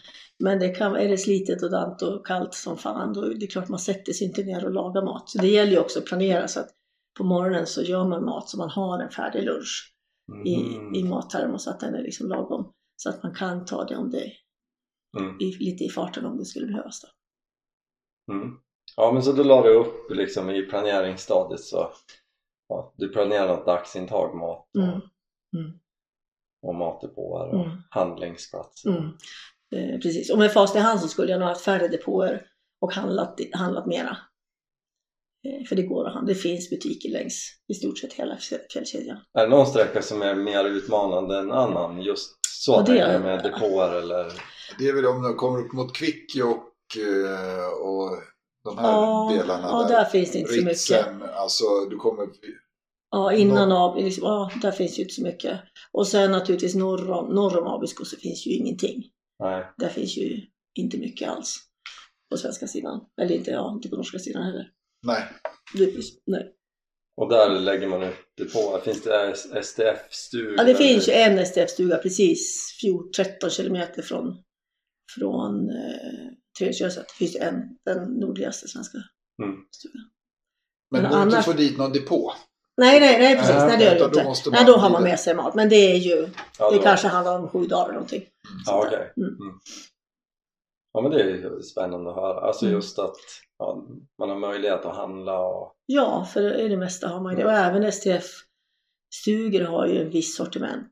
men det kan, är det slitet och dant och kallt som fan, då är det klart man sätter sig inte ner och lagar mat. Så det gäller ju också att planera så att på morgonen så gör man mat så man har en färdig lunch i, Mm. i mattermos så att den är liksom lagom. Så att man kan ta det om det Mm. i, lite i farten om det skulle behövas. Mm. Ja men så då la du upp liksom i planeringsstadiet så ja, du planerar något dagsintag mat och, Mm. Mm. och matdepåer och Mm. handlingsplatser. Mm. Eh, precis. Och med fast i hand så skulle jag nog haft färre depåer och handlat, handlat mera. Eh, för det går att handla. Det finns butiker längs i stort sett hela fjällkedjan. Är det någon sträcka som är mer utmanande än annan? Just så Ja, det är- med depåer eller? Det är väl om du kommer upp mot Kvikkjokk eh, och de här Ja, delarna ja, där finns det inte så mycket. Alltså du kommer... Ja, innan av, liksom, ja, där finns ju inte så mycket. Och sen naturligtvis norr om, norr om Abisko så finns ju ingenting. Nej. Där finns ju inte mycket alls. På svenska sidan. Eller inte, ja, inte på norska sidan heller. Nej, Det finns, nej. Och där lägger man upp depåer. Finns det STF-stugor? Ja, det finns ju en STF-stuga precis 14, 13 kilometer från, från eh, Treriksröset. Det finns ju en, den nordligaste svenska Mm. stugan. men, Men du inte annars- får dit någon depå. Nej, nej, nej precis. Nej, nej, det gör det då inte. måste Nej, då har man med sig mat. Men det är ju, Ja, det då- kanske handlar om sju dagar eller någonting. Ja, sånt okej. där. Mm. Mm. Ja, men det är ju spännande att höra. Alltså Mm. just att ja, man har möjlighet att handla och... Ja, för i det mesta har man ju det. Och även STF-stugor har ju en viss sortiment.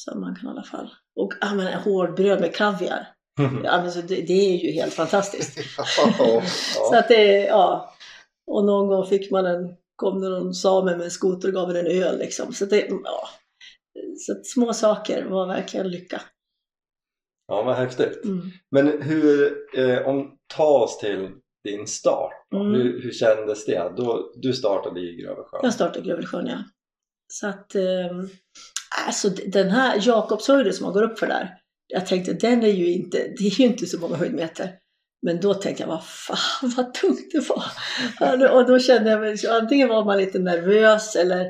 Så man kan i alla fall. Och ja, men, hårdbröd med kaviar. Ja, men, så det, det är ju helt fantastiskt. Ja, Så ja. att det, ja. Och någon gång fick man en, kom det någon same med en skoter och gav en en öl liksom. Så det, ja. Så små saker var verkligen lycka. Ja, vad häftigt. Mm. Men hur, eh, om ta oss till din start. Mm. Hur, hur kändes det? Då, du startade i Grövelsjön. Jag startade Grövelsjön, ja. Så att, eh, alltså den här Jakobshöjden som man går upp för där, jag tänkte den är ju inte, det är ju inte så många höjdmeter. Men då tänkte jag, vad fan vad tungt det var. Och då kände jag mig, antingen var man lite nervös eller,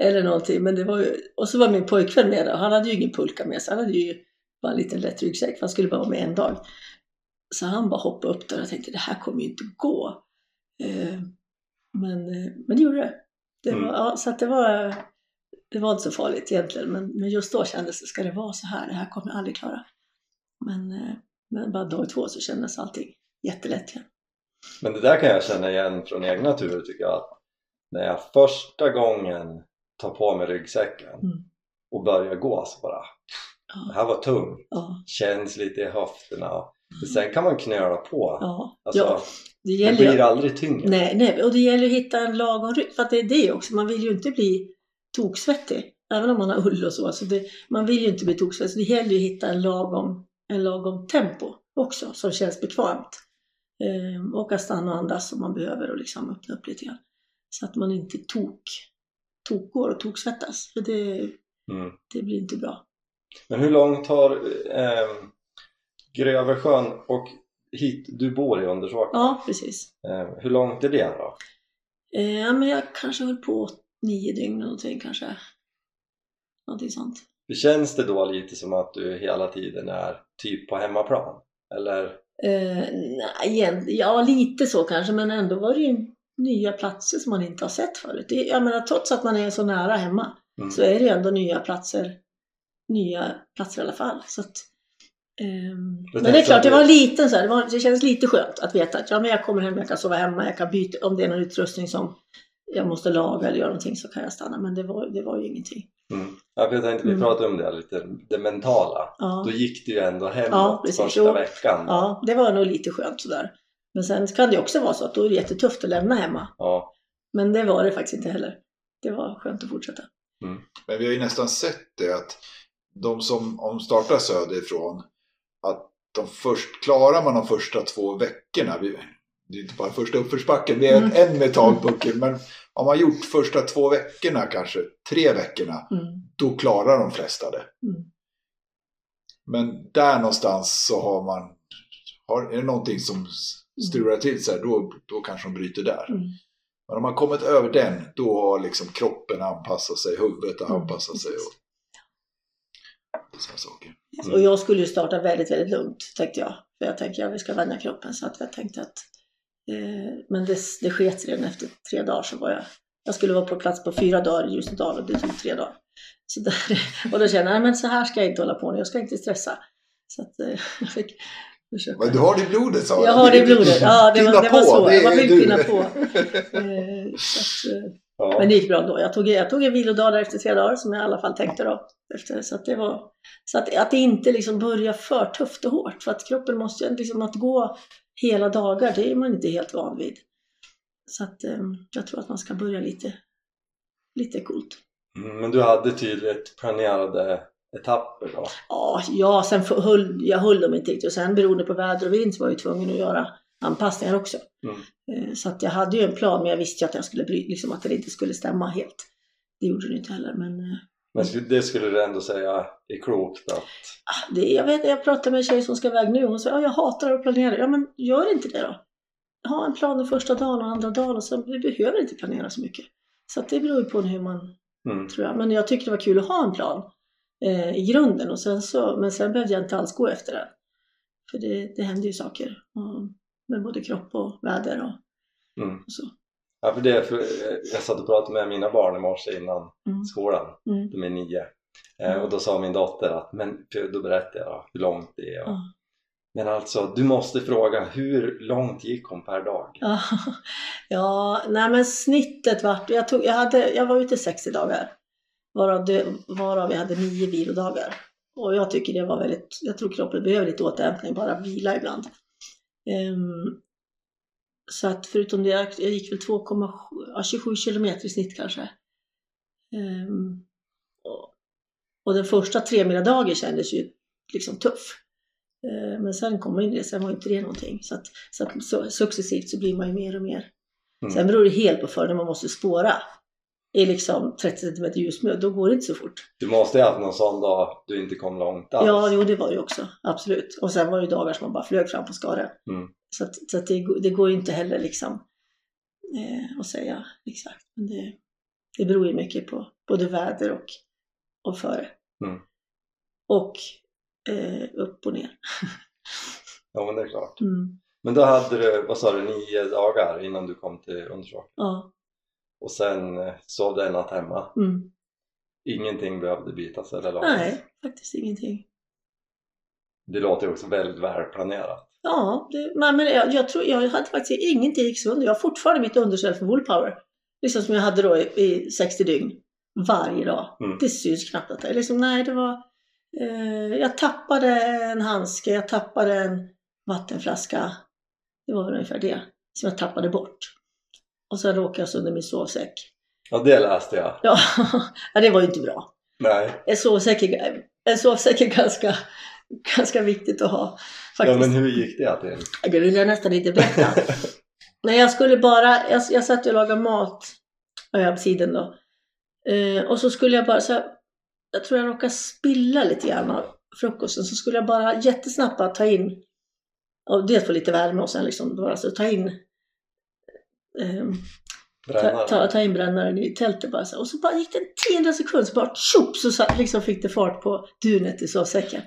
eller någonting. Men det var ju, och så var min pojkvän med och han hade ju ingen pulka med sig. Han hade ju bara en liten lätt ryggsäck, för han skulle bara vara med en dag. Så han bara hoppade upp där och tänkte, det här kommer ju inte gå. Eh, men, eh, men det gjorde det. det var, Mm. ja, så det var, det var inte så farligt egentligen. Men, men just då kändes det, ska det vara så här? Det här kommer jag aldrig klara. Men, eh, men bara dag två så kändes allting jättelätt igen. Men det där kan jag känna igen från egna turer tycker jag. Att när jag första gången tar på mig ryggsäcken Mm. och börjar gå så bara, det här var tungt. ja, Känns lite i höfterna. Men sen kan man knöla på. ja. Alltså, ja det det gäller blir ju. aldrig tyngre. Nej, nej, och det gäller att hitta en lagom rytm. För att det är det också, man vill ju inte bli toksvettig. Även om man har ull och så. Alltså det, man vill ju inte bli toksvettig. Så det gäller ju att hitta en lagom, en lagom tempo också som känns bekvämt. Ehm, och att stanna och andas om man behöver och liksom öppna upp lite grann. Så att man inte tok, tokgår och toksvettas. För det, Mm. det blir inte bra. Men hur långt har eh, Grövelsjön och hit, du bor i Undersåker. Ja, precis. Eh, hur långt är det då? Eh, men jag kanske höll på nio dygn någonting kanske. Någonting sånt. Känns det då lite som att du hela tiden är typ på hemmaplan? Eller? Eh, nej, ja, lite så kanske, men ändå var det ju nya platser som man inte har sett förut. Det, jag menar, trots att man är så nära hemma Mm. så är det ju ändå nya platser, nya platser i alla fall. Så att, ehm, men det är klart, det var du- lite så här, det, var, det kändes lite skönt att veta att ja, men jag kommer hem, jag kan sova hemma, jag kan byta, om det är någon utrustning som jag måste laga eller göra någonting så kan jag stanna. Men det var, det var ju ingenting. Mm. Ja, för jag tänkte vi Mm. pratade om det lite, det mentala. Ja. Då gick det ju ändå hemåt Ja, precis. första Jo. veckan. Ja, det var nog lite skönt sådär. Men sen kan det också vara så att då är det jättetufft att lämna hemma. Ja. Men det var det faktiskt inte heller. Det var skönt att fortsätta. Men vi har ju nästan sett det att de som om startar söderifrån, att de först, klarar man de första två veckorna, vi, det är inte bara första uppförsbacken, det är Mm. en metallpuckel, men om man gjort första två veckorna kanske, tre veckorna, Mm. då klarar de flesta det. Mm. Men där någonstans så har man, har, är det någonting som strular till sig, då, då kanske de bryter där. Mm. Men om man kommit över den, då har liksom kroppen anpassat sig, huvudet har Mm, anpassat sig. Och sådana saker. Mm. Och jag skulle ju starta väldigt, väldigt lugnt tänkte jag. För jag tänkte att vi ska vänja kroppen. Så att jag tänkte att eh, men det, det sket redan efter tre dagar så var jag jag skulle vara på plats på fyra dagar i Ljusdal och det tog tre dagar. Så där, och då kände jag, nej men så här ska jag inte hålla på nu, jag ska inte stressa. Så att eh, jag fick försöka. Men du har det i blodet sa Jag har det i blodet, ja det var, det var så. det Man vill pinna på. Eh, så att, eh, Ja. Men det gick bra ändå. Jag tog, jag tog en vilodag där efter tre dagar som jag i alla fall tänkte då. Efter, så att det var, så att, att det inte liksom börjar för tufft och hårt. För att kroppen måste ju liksom att gå hela dagar, det är man inte helt van vid. Så att eh, jag tror att man ska börja lite, lite coolt. Mm, Men du hade tydligt planerade etapper då? Ja, ja sen höll, jag höll dem inte riktigt och sen beroende på väder och vind så var jag ju tvungen att göra anpassningar också. Mm. Eh, Så att jag hade ju en plan men jag visste ju att, jag skulle bry, liksom att det inte skulle stämma helt. Det gjorde det inte heller men eh, Men det skulle du ändå säga är klokt att... ah, det, jag, vet, jag pratade med en tjej som ska iväg nu och hon sa ja, jag hatar att planera. Ja men gör inte det då. Ha en plan den första dagen och andra dagen och sen du behöver inte planera så mycket. Så att det beror ju på hur man Mm. tror jag. Men jag tyckte det var kul att ha en plan eh, i grunden. Och sen så, men sen behövde jag inte alls gå efter den. För det, det händer ju saker och, med både kropp och väder och, Mm. och så. Ja, för det, för eh, jag satt och pratade med mina barn i morse innan Mm. skolan. Mm. De är nio. Eh, Mm. och då sa min dotter att, men då berättade jag hur långt det är. Och. Men alltså, du måste fråga hur långt gick hon per dag? Ja, ja, nej men snittet vart, jag, tog, jag, hade, jag var ute 60 dagar. Varav, det, varav jag hade nio vilodagar. Och jag tycker det var väldigt, jag tror kroppen behöver lite återhämtning, bara vila ibland. Ehm, så att förutom det, jag jag gick väl 2,7 ja, 27 kilometer i snitt kanske. Ehm, och, och den första tre dagen kändes ju liksom tuff. Eh, Men sen kom man in i det, sen var inte det någonting. Så, att, så, att, så successivt så blir man ju mer och mer. Mm. Sen beror det helt på för när man måste spåra i liksom 30 cm ljusmö, då går det inte så fort. Du måste ju ha haft någon sån dag du inte kom långt alls. Ja, jo det var det ju också, absolut. Och sen var det ju dagar som man bara flög fram på skaren. Mm. Så, att, så att det, går- det går ju inte heller liksom eh, att säga exakt. Men det, det beror ju mycket på både väder och, och före. Mm. Och eh, upp och ner. Ja, men det är klart. Mm. Men då hade du, vad sa du, nio dagar innan du kom till undersökning. Ja. Och sen eh, sov en natt hemma. Mm. Ingenting behövde bytas eller lagas. Nej, faktiskt ingenting. Det låter också väldigt välplanerat. Ja, det, men men jag, jag tror, jag hade faktiskt ingenting gick sönder. Jag har fortfarande mitt underställ för Woolpower. Liksom som jag hade då i, i 60 dygn. Varje dag. Mm. Det syns knappt att det är liksom, nej det var... Eh, jag tappade en handske, jag tappade en vattenflaska. Det var väl ungefär det som jag tappade bort. Och sen råkade jag sönder min sovsäck. Ja, det läste jag. Ja, ja, det var ju inte bra. Nej. En sovsäck är, en sovsäck är ganska, ganska viktigt att ha. Faktiskt. Ja, men hur gick det till? Det vill jag nästan inte berätta. Nej, jag skulle bara, jag, jag satt och lagade mat på hemsidan då. Eh, och så skulle jag bara, så jag, jag tror jag råkade spilla lite grann av frukosten, så skulle jag bara jättesnabbt bara ta in, och dels få lite värme och sen liksom bara så ta in ta, Brännare? ta, ta in brännaren i tältet bara så. Och så bara gick det en tiondel sekund så bara tjopp så liksom fick det fart på dunet i sovsäcken.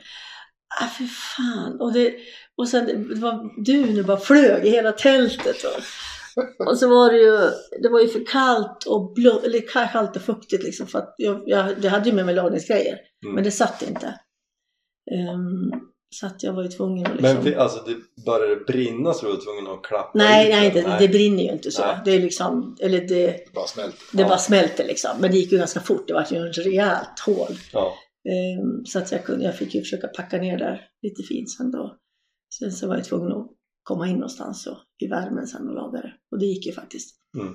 Ah, för fan! Och, det, och sen det var dunet bara flög i hela tältet. Och, och så var det ju, det var ju för kallt och, blå, eller ka- kallt och fuktigt liksom för att jag, jag, jag hade ju med mig lagningsgrejer. Mm. Men det satt inte. Ehm, så att jag var ju tvungen att liksom... Men alltså, det började brinna så du var tvungen att klappa nej, ut nej, den? det, det brinner ju inte så. Nej. Det är liksom, eller det, Det bara smälter. det Ja. bara smälter liksom. Men det gick ju ganska fort. Det var ju en rejält hål. Ja. Ehm, så att jag, kunde, jag fick ju försöka packa ner där lite fint sen då. Sen så var jag tvungen att komma in någonstans och, i värmen sen och laga det. Och det gick ju faktiskt. Mm.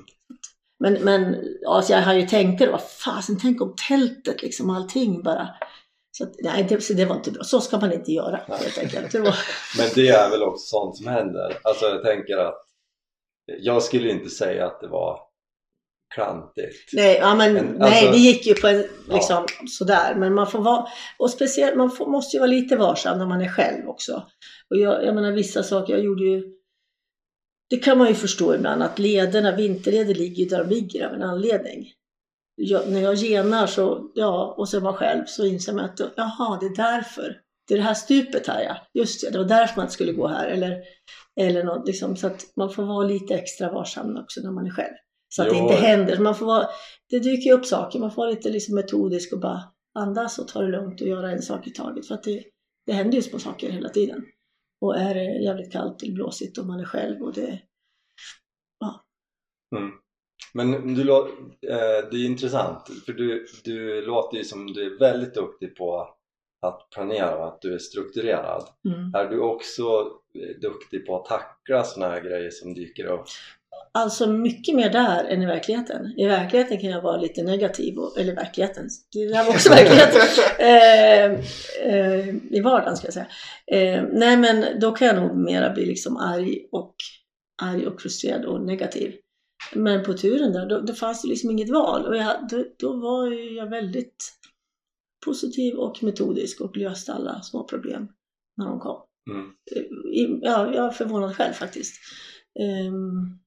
Men, men alltså jag har ju tänkt det, vad fasen, tänk om tältet liksom, allting bara. Så nej, det, så det var inte bra. Så ska man inte göra helt enkelt. Men det är väl också sånt som händer. Alltså jag tänker att jag skulle inte säga att det var klantigt. nej, ja, men, Men, nej, alltså- det gick ju på en, liksom sådär. Men man får vara, och speciellt, man får, måste ju vara lite varsam när man är själv också. Och jag, jag menar vissa saker, jag gjorde ju det kan man ju förstå ibland att lederna, vinterleder ligger ju där de ligger av en anledning. Jag, när jag genar så, ja, och så är man själv så inser man att jaha, det är därför. Det är det här stupet här ja, just det, det var därför man inte skulle gå här. Eller, eller något, liksom, så att man får vara lite extra varsam också när man är själv. Så att det Jo. inte händer. Man får vara, det dyker ju upp saker, man får vara lite liksom metodisk och bara andas och ta det lugnt och göra en sak i taget. För att det, det händer ju små saker hela tiden. Och är det jävligt kallt eller blåsigt och man är själv och det... Mm. Men du, eh, det är intressant för du, du låter ju som du är väldigt duktig på att planera och att du är strukturerad. Mm. Är du också eh, duktig på att tackla sådana här grejer som dyker upp? Alltså mycket mer där än i verkligheten. I verkligheten kan jag vara lite negativ, och, eller verkligheten, det där var också verkligheten. Eh, eh, I vardagen ska jag säga. Eh, nej men då kan jag nog mera bli liksom arg och, arg och frustrerad och negativ. Men på turen där, då, då fanns det liksom inget val. Och jag, då, då var jag väldigt positiv och metodisk och löste alla små problem när de kom. Mm. Ja, jag är förvånad själv faktiskt. Ehm,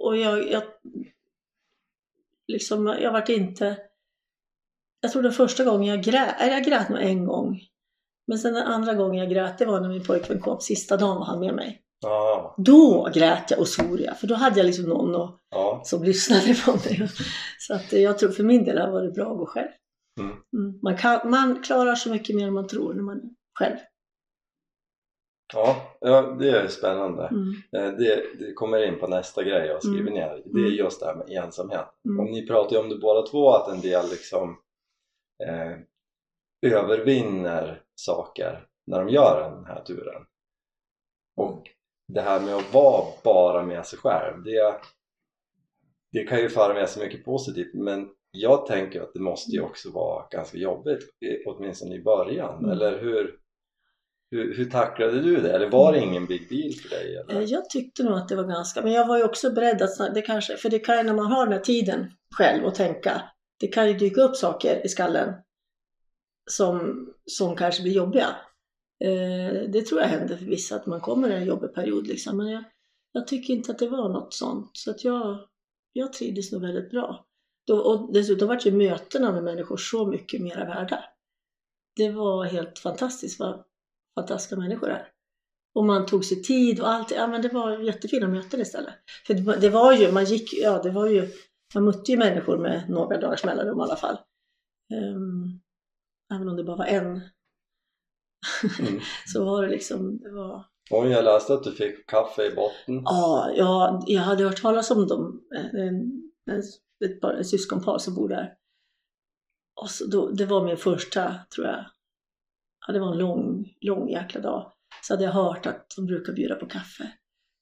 och jag, jag liksom, jag vart inte jag tror den första gången jag grät, eller jag grät nog en gång. Men sen den andra gången jag grät, det var när min pojkvän kom, sista dagen var han med mig. Ja, Då grät jag och svor jag, för då hade jag liksom någon och, ja. som lyssnade på mig. Så att eh, jag tror för min del har det varit bra att gå själv. Mm. Mm. Man, kan, man klarar så mycket mer än man tror när man är själv. Ja, ja, det är spännande. Mm. Eh, Det, det kommer in på nästa grej jag skriver Mm. ner. Det är Mm. just det här med ensamhet. Mm. Och ni pratar ju om det båda två, att en del liksom eh, övervinner saker när de gör den här turen. Och det här med att vara bara med sig själv, det, det kan ju föra med sig mycket positivt men jag tänker att det måste ju också vara ganska jobbigt, åtminstone i början, Mm. eller hur? Hur, hur tacklade du det? Eller var det ingen big deal för dig? Eller? Eh, Jag tyckte nog att det var ganska, men jag var ju också beredd att, det kanske, för det kan ju när man har den här tiden själv och tänka, det kan ju dyka upp saker i skallen som, som kanske blir jobbiga. Eh, det tror jag händer för vissa, att man kommer i en jobbig period liksom, men jag, jag tycker inte att det var något sånt, så att jag, jag trivdes nog väldigt bra. Då, och dessutom vart ju mötena med människor så mycket mera värda. Det var helt fantastiskt vad fantastiska människor är. Och man tog sig tid och allt. Ja men det var jättefina möten istället. För det, det var ju, man gick, ja det var ju, man mötte ju människor med några dagars mellanrum i alla fall. Um, även om det bara var en. Mm. Så var det liksom, det var... Och jag läste att du fick kaffe i botten. Ja, jag, jag hade hört talas om dem. En, en, ett, par, ett syskonpar som bor där. Och så då, det var min första, tror jag. Ja, det var en lång, lång jäkla dag. Så hade jag hört att de brukar bjuda på kaffe.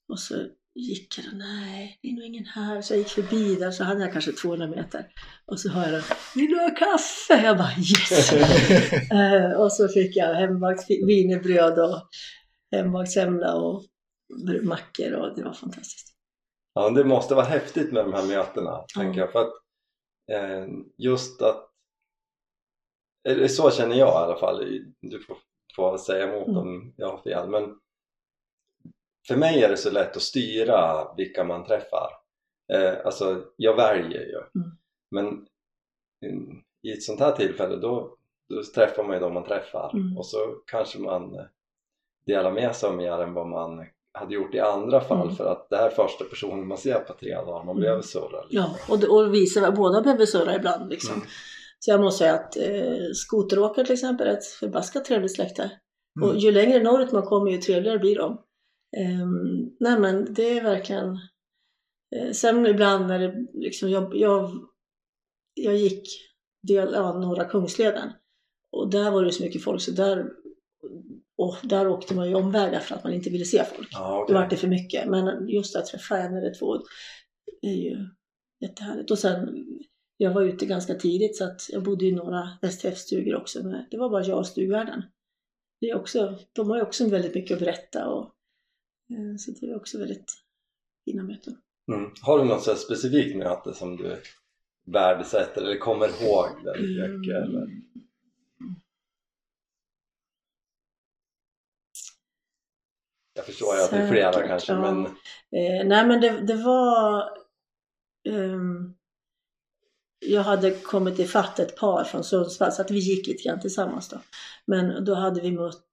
Och så gick jag nej, det är nog ingen här. Så jag gick förbi där, så hade jag kanske 200 meter. Och så hör jag, vill du ha kaffe? Jag bara yes! Eh, och så fick jag hembakt wienerbröd och hembakt semla och mackor och det var fantastiskt. Ja, det måste vara häftigt med de här mötena, tänker jag. För att eh, just att, eller så känner jag i alla fall, du får, får säga emot Mm. om jag har fel, men för mig är det så lätt att styra vilka man träffar. Eh, alltså, jag väljer ju. Mm. Men mm, i ett sånt här tillfälle då, då träffar man ju de man träffar Mm. och så kanske man eh, delar med sig av mer än vad man hade gjort i andra fall Mm. för att det här är första personen man ser på tre dagar, man Mm. behöver surra lite. Ja, och, och visa, båda behöver surra ibland liksom. Mm. Så jag måste säga att eh, skoteråkare till exempel är ett förbaskat trevligt släkte. Mm. Och ju längre norrut man kommer ju trevligare blir de. Ehm, nej men det är verkligen... Eh, sen ibland när det liksom, jag, jag, jag gick del, ja, Norra Kungsleden och där var det så mycket folk så där, och där åkte man ju omvägar för att man inte ville se folk. Ja, Då okej. var det för mycket. Men just att träffa en eller två är ju jättehärligt. Och sen, jag var ute ganska tidigt så att jag bodde i några STF-stugor också. Men det var bara jag och stugvärden. Det är också, de har ju också väldigt mycket att berätta och så det är också väldigt fina möten. Mm. Har du något specifikt möte som du värdesätter eller kommer ihåg väldigt Mm. mycket? Eller? Jag förstår ju att det är flera kanske ja. men Eh, nej men det, det var... ehm, jag hade kommit ifatt ett par från Sundsvall så att vi gick lite grann tillsammans då. Men då hade vi mött,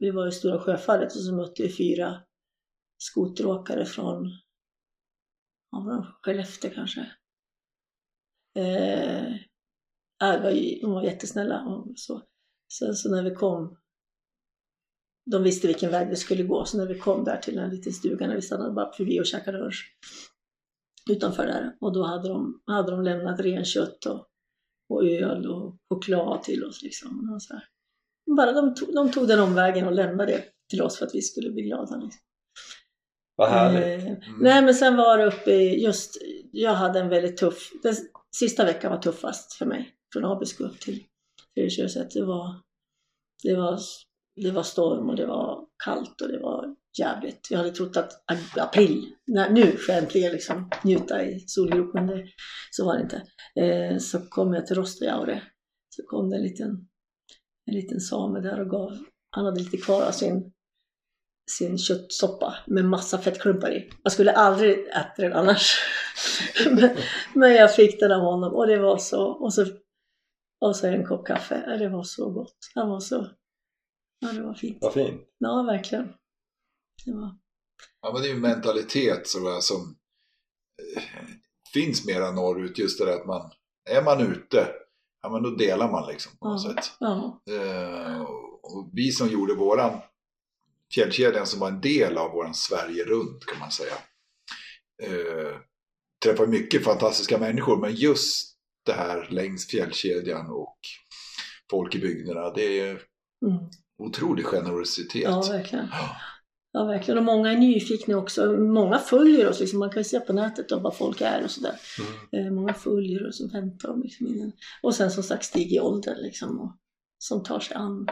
vi var i Stora Sjöfallet och så mötte vi fyra skoteråkare från, var Skellefteå kanske. Eh, var, de var jättesnälla och så. Sen så när vi kom de visste vilken väg vi skulle gå, så när vi kom där till en liten stuga när vi stannade bara förbi och käkade lunch utanför där, och då hade de, hade de lämnat renkött och, och öl och choklad till oss liksom. Och så här. Bara de, tog, de tog den omvägen och lämnade det till oss för att vi skulle bli glada. Liksom vad härligt! Eh, Mm. Nej men sen var det uppe i just, jag hade en väldigt tuff, den sista veckan var tuffast för mig. Från Abisko upp till Fredriksjöset. Det var, det var, det var storm och det var kallt och det var jävligt. Jag hade trott att april, när, nu får jag äntligen liksom njuta i solgropen, det, så var det inte. Eh, så kom jag till Rostojaure. Så kom det en liten, en liten same där och gav, han hade lite kvar av sin sin köttsoppa med massa fettklumpar i. Jag skulle aldrig äta den annars. men, men jag fick den av honom och det var så, och så, och så en kopp kaffe. Det var så gott. Han var så, ja det var fint. Vad fint! Ja, verkligen. Det var, Ja, men det är ju en mentalitet som, är- som eh, finns mera norrut. Just det där att man, är man ute, ja men då delar man liksom på något Ja. sätt. ja, Eh, och vi som gjorde våran fjällkedjan som var en del av våran Sverige runt kan man säga. Eh, träffar mycket fantastiska människor men just det här längs fjällkedjan och folk i bygderna det är mm. otrolig generositet. ja verkligen. Ja. Ja, verkligen. Och många är nyfikna också. Många följer oss. Liksom. Man kan se på nätet då, vad folk är och sådär. Mm. Eh, många följer och så väntar liksom. Och sen som sagt stiger i åldern liksom. Och, som tar sig an.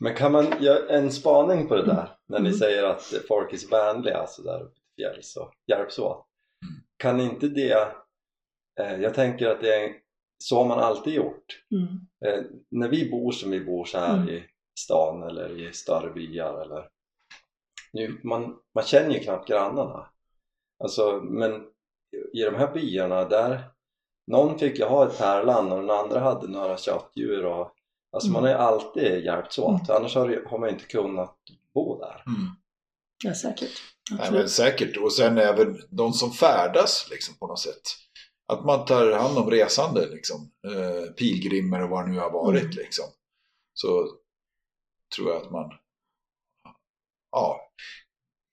Men kan man göra en spaning på det där när ni Mm. säger att folk är så vänliga alltså där uppe till fjälls och hjälps åt? Mm. Kan inte det, eh, jag tänker att det är, så har man alltid gjort. Mm. Eh, när vi bor som vi bor så här Mm. i stan eller i större byar eller nu, man, man känner ju knappt grannarna. Alltså, men i de här byarna där någon fick ju ha ett pärlan och den andra hade några köttdjur och alltså man har ju alltid hjälpts åt annars har, det- har man ju inte kunnat bo där. Mm. Ja, säkert. Nej, men säkert. Och sen även de som färdas liksom, på något sätt. Att man tar hand om resande, liksom. eh, pilgrimer och vad det nu har varit. Mm. Liksom. Så tror jag att man ja,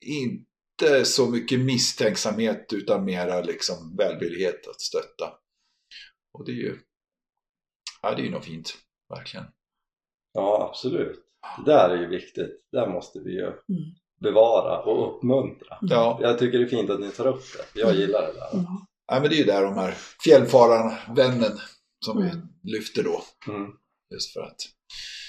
inte så mycket misstänksamhet utan mera liksom välvillighet att stötta. Och det är ju, ja, det är ju något fint, verkligen. Ja, absolut. Det där är ju viktigt. Det där måste vi ju Mm. bevara och uppmuntra. Ja, Jag tycker det är fint att ni tar upp det. Jag gillar det där. Mm. nej, men det är ju där de här fjällfararvännen som vi Mm. lyfter då. Mm. Just för att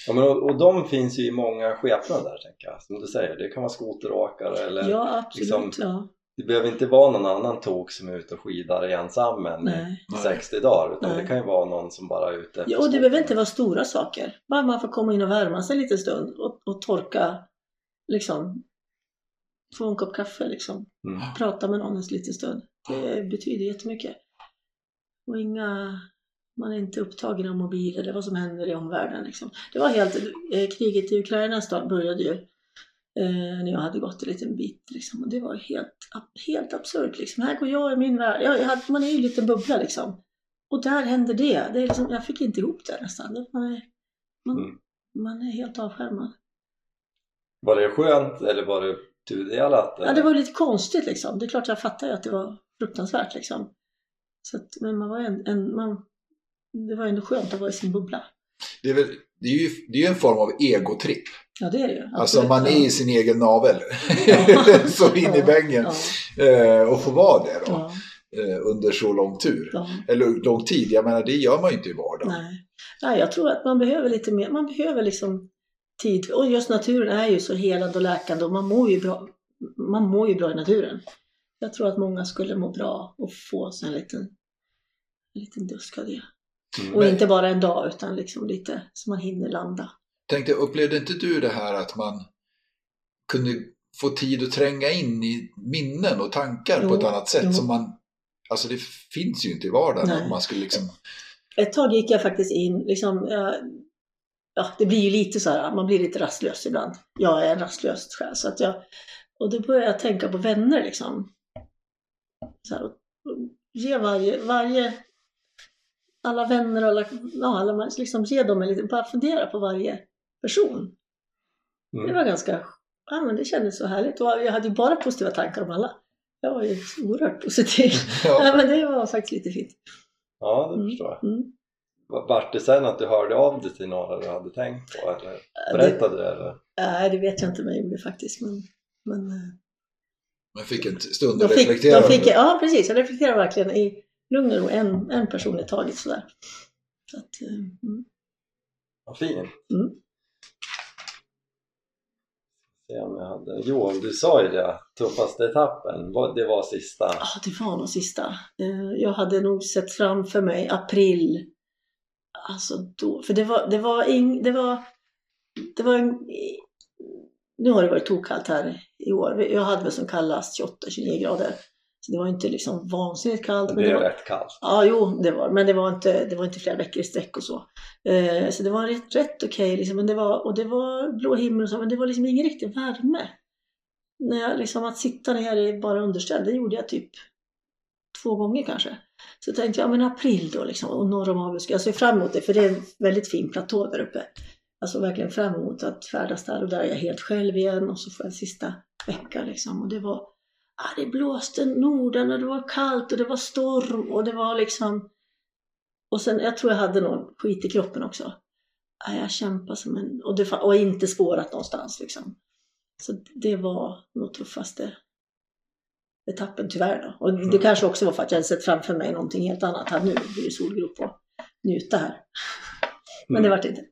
Ja, men och, och de finns ju i många skepnader, tänker jag. Som du säger, det kan vara skoteråkare eller Ja, absolut. liksom- ja. Det behöver inte vara någon annan tok som är ute och skidar ensam i Nej. Nej. 60 dagar utan Nej. det kan ju vara någon som bara är ute Ja, och det behöver inte vara stora saker. Bara man får komma in och värma sig en liten stund och, och torka, liksom. Få en kopp kaffe liksom. Mm. Prata med någon en liten stund. Det betyder jättemycket. Och inga, man är inte upptagen av mobil eller vad som händer i omvärlden liksom. Det var helt, eh, kriget i Ukraina började ju eh, när jag hade gått en liten bit liksom. Och det var helt, helt absurt liksom. Här går jag i min värld. Jag, jag hade, man är ju en liten bubbla liksom. Och där händer det. det är liksom, jag fick inte ihop det nästan. Man är, man, Mm. man är helt avskärmad. Var det skönt eller var det tudelat? Ja, det var lite konstigt liksom. Det är klart jag fattar ju att det var fruktansvärt liksom. Så att, men man var en, en man, det var ändå skönt att vara i sin bubbla. Det är, väl, det är ju det är en form av egotripp. Ja, det är det ju. Alltså man är i sin egen navel. Så in i bängen. Eh, och få vara det då. Eh, under så lång tur. Eller lång tid. Jag menar det gör man ju inte i vardagen. Nej. Nej, jag tror att man behöver lite mer. Man behöver liksom tid. Och just naturen är ju så helande och läkande och man mår ju bra, man mår ju bra i naturen. Jag tror att många skulle må bra och få sig en liten, en liten dusk av det. Mm. Och inte bara en dag utan liksom lite så man hinner landa. Tänkte, upplevde inte du det här att man kunde få tid att tränga in i minnen och tankar på Jo, ett annat sätt jo. som man Alltså det finns ju inte i vardagen. Nej. Att man skulle liksom, Ett tag gick jag faktiskt in, liksom, jag, ja, det blir ju lite så här, man blir lite rastlös ibland. Jag är en rastlös själv. Så att jag, och då började jag tänka på vänner liksom. Så här, och ge varje, varje, alla vänner och alla, ja, alla, liksom ge dem en liten, bara fundera på varje person. Det Mm. var ganska, ja men det kändes så härligt. Och jag hade ju bara positiva tankar om alla. Jag var ju oerhört positiv. ja, Ja, men det var faktiskt lite fint. Ja, det Mm. förstår jag. Mm. Vart det sen att du hörde av dig till några du hade tänkt på eller Det, berättade det? Eller? nej, det vet jag inte om jag gjorde faktiskt. Men, men eh, man fick en stund att fick, reflektera. fick det. ja precis, jag reflekterar verkligen i lugn och ro, en, en person i taget sådär. Så att, eh, mm. Vad fint. Mm. Hade... Jo, du sa ju det, tuffaste etappen, det var sista. Ja, det var nog sista. Eh, Jag hade nog sett framför mig april. Alltså då, för det var, det var ing, det var, det var en, nu har det varit tokkallt här i år. Jag hade väl som kallast 28-29 grader. Så det var inte liksom vansinnigt kallt. Det Men är det var, rätt kallt. Ja, jo, det var men det var inte, det var inte flera veckor i sträck och så. Eh, så det var rätt, rätt okej, liksom, men det var, och det var blå himmel och så, men det var liksom ingen riktig värme. När jag, liksom, att sitta ner i bara underställ, det gjorde jag typ två gånger kanske. Så tänkte jag, men april då liksom, och norr om Abisko. Jag ser fram emot det, för det är en väldigt fin platå där uppe. Alltså verkligen fram emot att färdas där och där är jag helt själv igen och så får jag en sista vecka liksom. Och det var, ah, det blåste norden och det var kallt och det var storm och det var liksom och sen, jag tror jag hade någon skit i kroppen också. Ah, jag kämpade som en, och, det, och inte spårat någonstans liksom. Så det var nog tuffaste etappen tyvärr då. Och det Mm. kanske också var för att jag hade sett framför mig någonting helt annat här nu. Det blir solgrop och njuta här. Men det Mm. vart inte.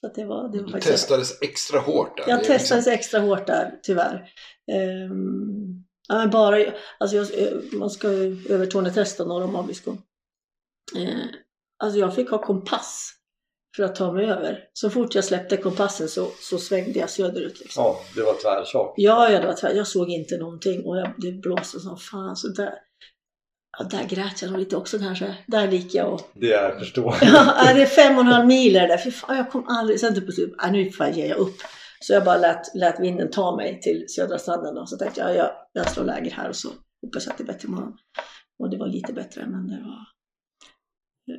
Så det var, det var Du faktiskt... testades extra hårt där. Jag Det liksom- testades extra hårt där, tyvärr. Ehm, ja, men bara, alltså jag, man ska ju över 213 norr om Abisko. Eh, alltså jag fick ha kompass för att ta mig över. Så fort jag släppte kompassen så, så svängde jag söderut. Liksom. Ja, det var tvärtjock. Ja, ja, det var tvär. Jag såg inte någonting och jag, det blåste som fan. Så där, ja, där grät jag nog lite också kanske. Där gick jag och... Det är förståeligt. Ja, det är fem och en halv mil är det. Fy fan, jag kom aldrig... Sen typ på slutet, ja, nu får jag ge jag upp. Så jag bara lät, lät vinden ta mig till södra stranden och så tänkte jag, jag, jag slår läger här och så hoppas jag att det är bättre imorgon. Och det var lite bättre, men det var...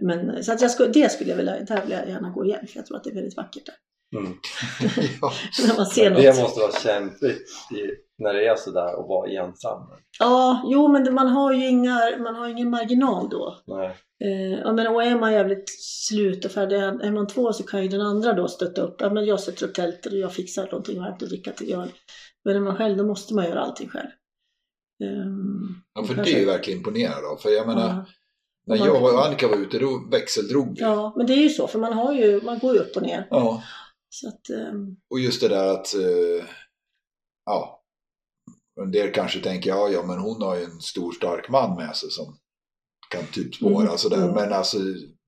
Men, så att jag skulle, det skulle jag vilja, där vill jag gärna gå igen, för jag tror att det är väldigt vackert där. Mm. ja. När man ser något. Det måste vara kämpigt när det är sådär att vara ensam. Ja, jo men man har ju inga, man har ingen marginal då. Nej. Eh, ja, men, och är man jävligt slut och färdig, är man två så kan ju den andra då stötta upp. Ja, men jag sätter upp tältet och jag fixar någonting varmt att dricka till jag. Men är man själv då måste man göra allting själv. Ehm, ja, för det kanske- är ju verkligen imponerande. För jag menar, ja, när Man- jag och Annika var ute då växeldrog ja, men det är ju så för man har ju, man går ju upp och ner. Ja. Så att, ehm, Och just det där att, eh, ja, en del kanske tänker, ja, ja, men hon har ju en stor stark man med sig som kan typ spåra Mm, sådär. mm. Men alltså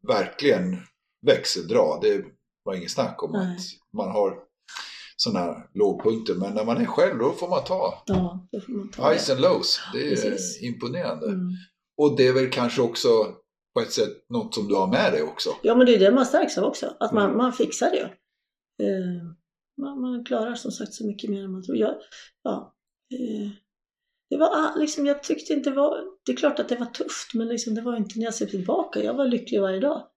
verkligen växeldra, det var inget snack om Nej. att man har sådana här lågpunkter. Men när man är själv då får man ta ja, får man ta highs and lows. Det är Precis. imponerande. Mm. Och det är väl kanske också på ett sätt något som du har med dig också. Ja men det är det man stärks av också, att man, Mm. man fixar det. Eh, man, man klarar som sagt så mycket mer än man tror. Jag, ja, eh, det var ah, liksom, jag tyckte inte det var, det är klart att det var tufft men liksom, det var inte när jag ser tillbaka, jag var lycklig varje dag.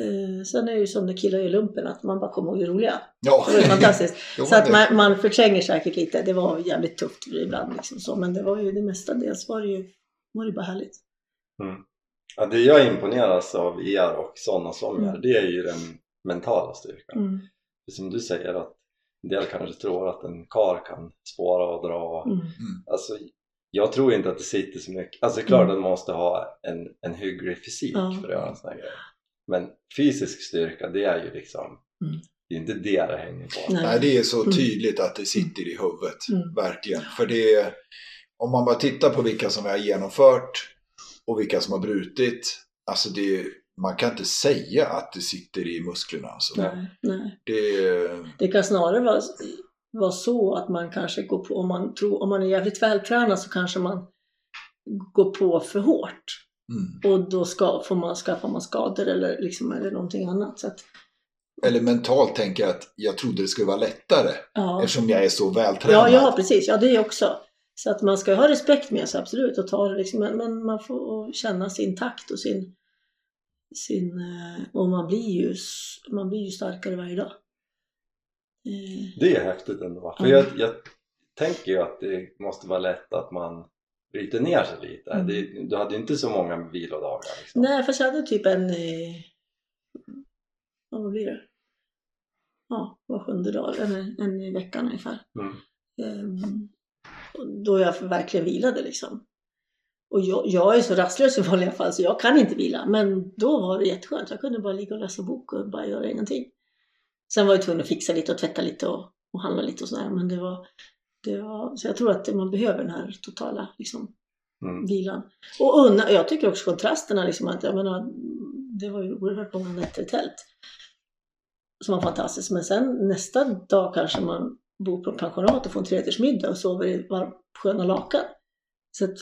Eh, sen är det ju som när killar gör lumpen, att man bara kommer ihåg det roliga. Ja, Det var fantastiskt. Jo, Så att man, man förtränger säkert lite, det var jävligt tufft ibland liksom så, men det var ju det mesta dels var det ju, var det bara härligt. Ja, det jag imponeras av er och sådana som Mm. er, det är ju den mentala styrkan. Mm. Som du säger att en del kanske tror att en kar kan spåra och dra. Mm. Alltså, jag tror inte att det sitter så mycket. Alltså det är klart Mm. att man måste ha en, en hygglig fysik Ja. för att göra en sån här grej. Men fysisk styrka, det är ju liksom, Mm. det är inte det det hänger på. Nej. Nej, det är så Mm. tydligt att det sitter i huvudet. Mm. Verkligen. För det är, om man bara tittar på vilka som vi har genomfört och vilka som har brutit. Alltså det är, man kan inte säga att det sitter i musklerna. Alltså. Nej. Nej. Det är, Det kan snarare vara, vara så att man kanske går på, om man, tror, om man är jävligt vältränad så kanske man går på för hårt. mm. Och då ska, får man, skaffar man skador eller, liksom, eller någonting annat. Så att, Eller mentalt tänker jag att jag trodde det skulle vara lättare ja. eftersom jag är så vältränad. ja, ja, precis. Ja, det också. Så att man ska ha respekt med sig, absolut. Och ta det liksom, men, men man får känna sin takt och sin... sin eh, och man blir, ju, man blir ju starkare varje dag. Eh, Det är häftigt ändå. För Mm. jag, jag tänker ju att det måste vara lätt att man bryter ner sig lite. Mm. Det, du hade ju inte så många vilodagar. Liksom. Nej, fast jag hade typ en... Eh, vad blir det? Ja, var sjunde dag, en, en i veckan ungefär. Mm. Ehm, då jag verkligen vilade liksom. Och jag, jag är så rastlös i vanliga fall så jag kan inte vila. Men då var det jätteskönt. Jag kunde bara ligga och läsa bok och bara göra ingenting. Sen var jag tvungen att fixa lite och tvätta lite och, och handla lite och sådär. Men det var, det var... Så jag tror att man behöver den här totala liksom, Mm. vilan. Och unna, jag tycker också kontrasterna, liksom att, jag menar, det var ju oerhört många nätter i tält. Som var fantastiskt. Men sen nästa dag kanske man bor på pensionat och får en trerättersmiddag och sover i varm, sköna lakan. Så att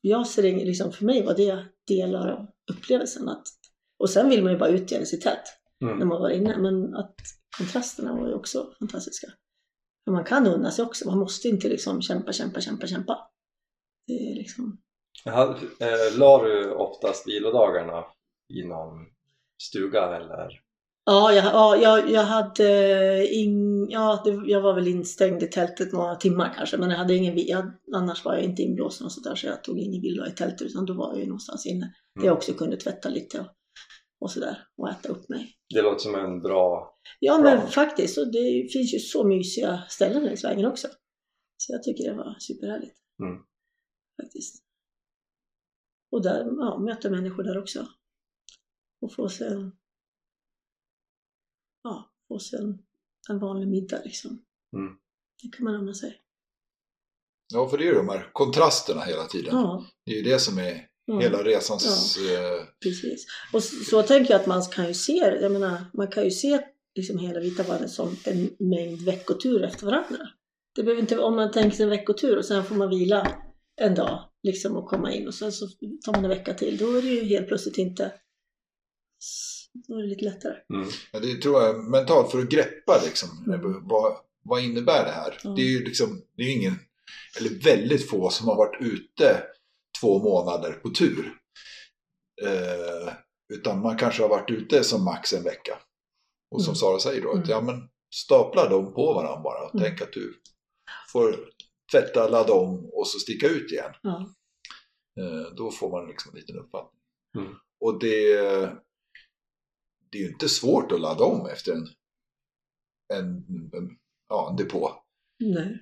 jag ser inget, liksom för mig var det delar av upplevelsen. Att, och sen vill man ju bara ut igen i sitt tält när Mm. man var inne. Men att kontrasterna var ju också fantastiska. För man kan unna sig också. Man måste inte liksom kämpa, kämpa, kämpa, kämpa. Det är liksom... Hade, eh, la du oftast vilodagarna i någon stuga eller? Ja, jag, ja, jag, jag hade in, ja, det, jag var väl instängd i tältet några timmar kanske, men jag hade ingen, jag, annars var jag inte inblåsen och sådär, så jag tog ingen vila i tältet, utan då var jag ju någonstans inne. Där jag också kunde tvätta lite och, och sådär, och äta upp mig. Det låter som en bra... Ja, men Bra. faktiskt, och det finns ju så mysiga ställen längs vägen också. Så jag tycker det var superhärligt. Mm. Faktiskt. Och där, ja, möta människor där också. Och få sig en, ja, och sen en vanlig middag liksom. Mm. Det kan man unna sig. Ja, för det är ju de här kontrasterna hela tiden. Ja, Det är ju det som är ja. hela resans... eh, Precis. Och så, så tänker jag att man kan ju se, jag menar, man kan ju se liksom hela Vita bandet som en mängd veckoturer efter varandra. Det behöver inte, om man tänker sig en veckotur och sen får man vila en dag liksom och komma in och sen så tar man en vecka till, då är det ju helt plötsligt inte, då är det lite lättare. Mm. Ja, det tror jag mentalt för att greppa liksom, Mm. vad, vad innebär det här? Ja. Det är ju liksom, det är ingen, eller väldigt få som har varit ute två månader på tur. Eh, utan man kanske har varit ute som max en vecka. Och som Mm. Sara säger då, att Mm. ja, men stapla dem på varandra bara. Mm. Tänk att du får tvätta, ladda om och så sticka ut igen. Eh, då får man liksom en liten uppfattning. Mm. Och det, det är ju inte svårt att ladda om efter en, en, en, ja, en depå. Nej.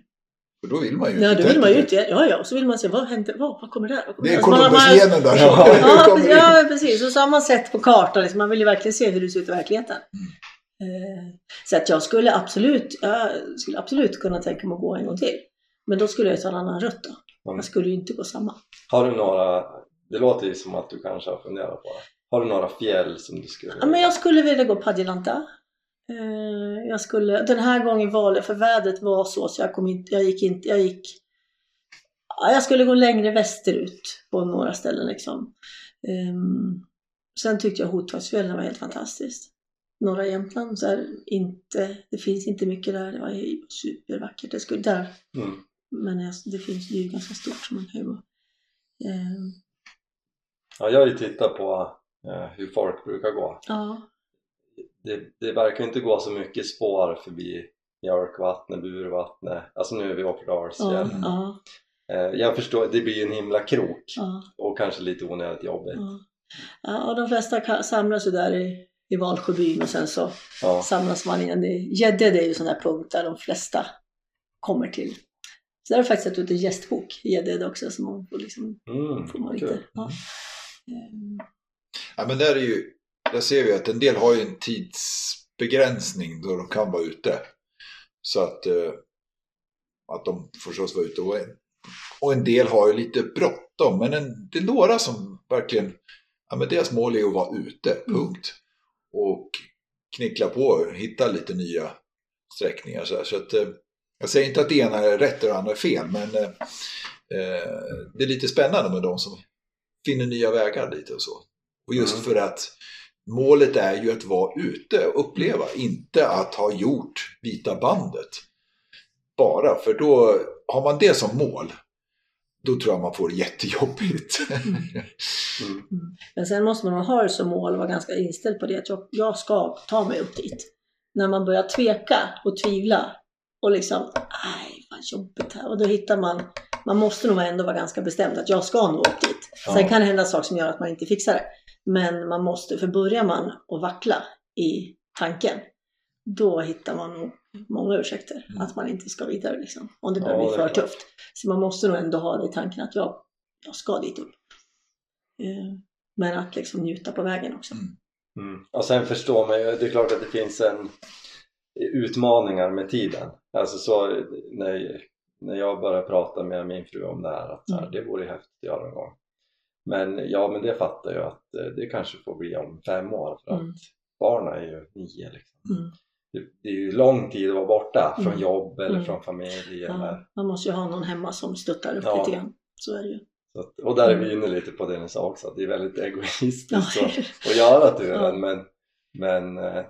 För då vill man ju Ja, inte då vill man ju inte, ja ja, och så vill man se vad händer, vad, vad kommer där? Vad kommer Det är? Så man- man- Columbus-genen där. Ja. Ja, precis, ja, precis. Och samma sätt på kartan. Liksom. Man vill ju verkligen se hur det ser ut i verkligheten. Eh, Så att jag skulle absolut, jag skulle absolut kunna tänka mig att gå en gång till. Men då skulle jag ta en annan rutt då. Mm. Jag skulle ju inte gå samma. Har du några, det låter ju som att du kanske har funderat på det. Har du några fjäll som du skulle Ja, men jag skulle vilja gå Padjelanta. Eh, Jag skulle, den här gången valde för vädret var så så jag kom inte, jag gick inte, jag gick ja, jag skulle gå längre västerut på några ställen liksom. Ehm, Sen tyckte jag Hotagsfjällen var helt fantastiskt. Norra Jämtland så är inte, det finns inte mycket där, det var supervackert. Det skulle, där, Mm. men jag- det finns det är ju ganska stort som man kan ju gå. Ehm, Ja, jag har ju tittat på hur folk brukar gå. Ja, Det, det verkar inte gå så mycket spår förbi Mjölkvattnet, Burvattnet, alltså nu är vi i ja, ja, Eh, jag förstår, det blir en himla krok ja. och kanske lite onödigt jobbigt. Ja. och de flesta samlas ju där i, i Valsjöbyn och sen så samlas man igen. Det- Gäddede är ju sån där punkt där de flesta kommer till. Så där har jag faktiskt satt ut en gästbok i Gäddede också så man får liksom, Mm, får man lite, kul. Ja. Men där, är ju, där ser vi att en del har ju en tidsbegränsning då de kan vara ute. Så att, eh, att de förstås vara ute. Och en, och en del har ju lite bråttom. Men en, det är några som verkligen, ja men deras mål är att vara ute, punkt. Och knickla på hitta lite nya sträckningar. Så, här. så att, eh, jag säger inte att det ena är rätt och det andra är fel, men eh, eh, det är lite spännande med de som finner nya vägar lite och så. Och just Mm. för att målet är ju att vara ute och uppleva, inte att ha gjort Vita bandet. Bara, för då har man det som mål, då tror jag man får det jättejobbigt. Mm. Men sen måste man ha det som mål och vara ganska inställd på det att jag, jag ska ta mig upp dit. När man börjar tveka och tvivla och liksom, aj vad jobbigt här. Och då hittar man, man måste nog ändå vara ganska bestämd att jag ska nå upp dit. Sen Ja. kan det hända saker som gör att man inte fixar det. Men man måste, för börjar man att vackla i tanken, då hittar man nog många ursäkter Mm. att man inte ska vidare liksom. Om det börjar Ja, bli för tufft. Så man måste nog ändå ha det i tanken att jag, jag ska dit upp. Eh, Men att liksom njuta på vägen också. Mm. Mm. Och sen förstår man ju, det är klart att det finns en utmaningar med tiden. Alltså så när, när jag började prata med min fru om det här, att så här, Mm. det vore häftigt att göra någon gång. Men ja, men det fattar jag att eh, det kanske får bli om fem år för att Mm. barnen är ju nio liksom. Mm. Det, det är ju lång tid att vara borta från Mm. jobb eller Mm. från familj. Eller, Ja, man måste ju ha någon hemma som stöttar upp Ja. lite grann. Så är det ju. att, och där är vi inne lite på det ni sa också, att det är väldigt egoistiskt Ja. att, att göra turen. Men, men eh,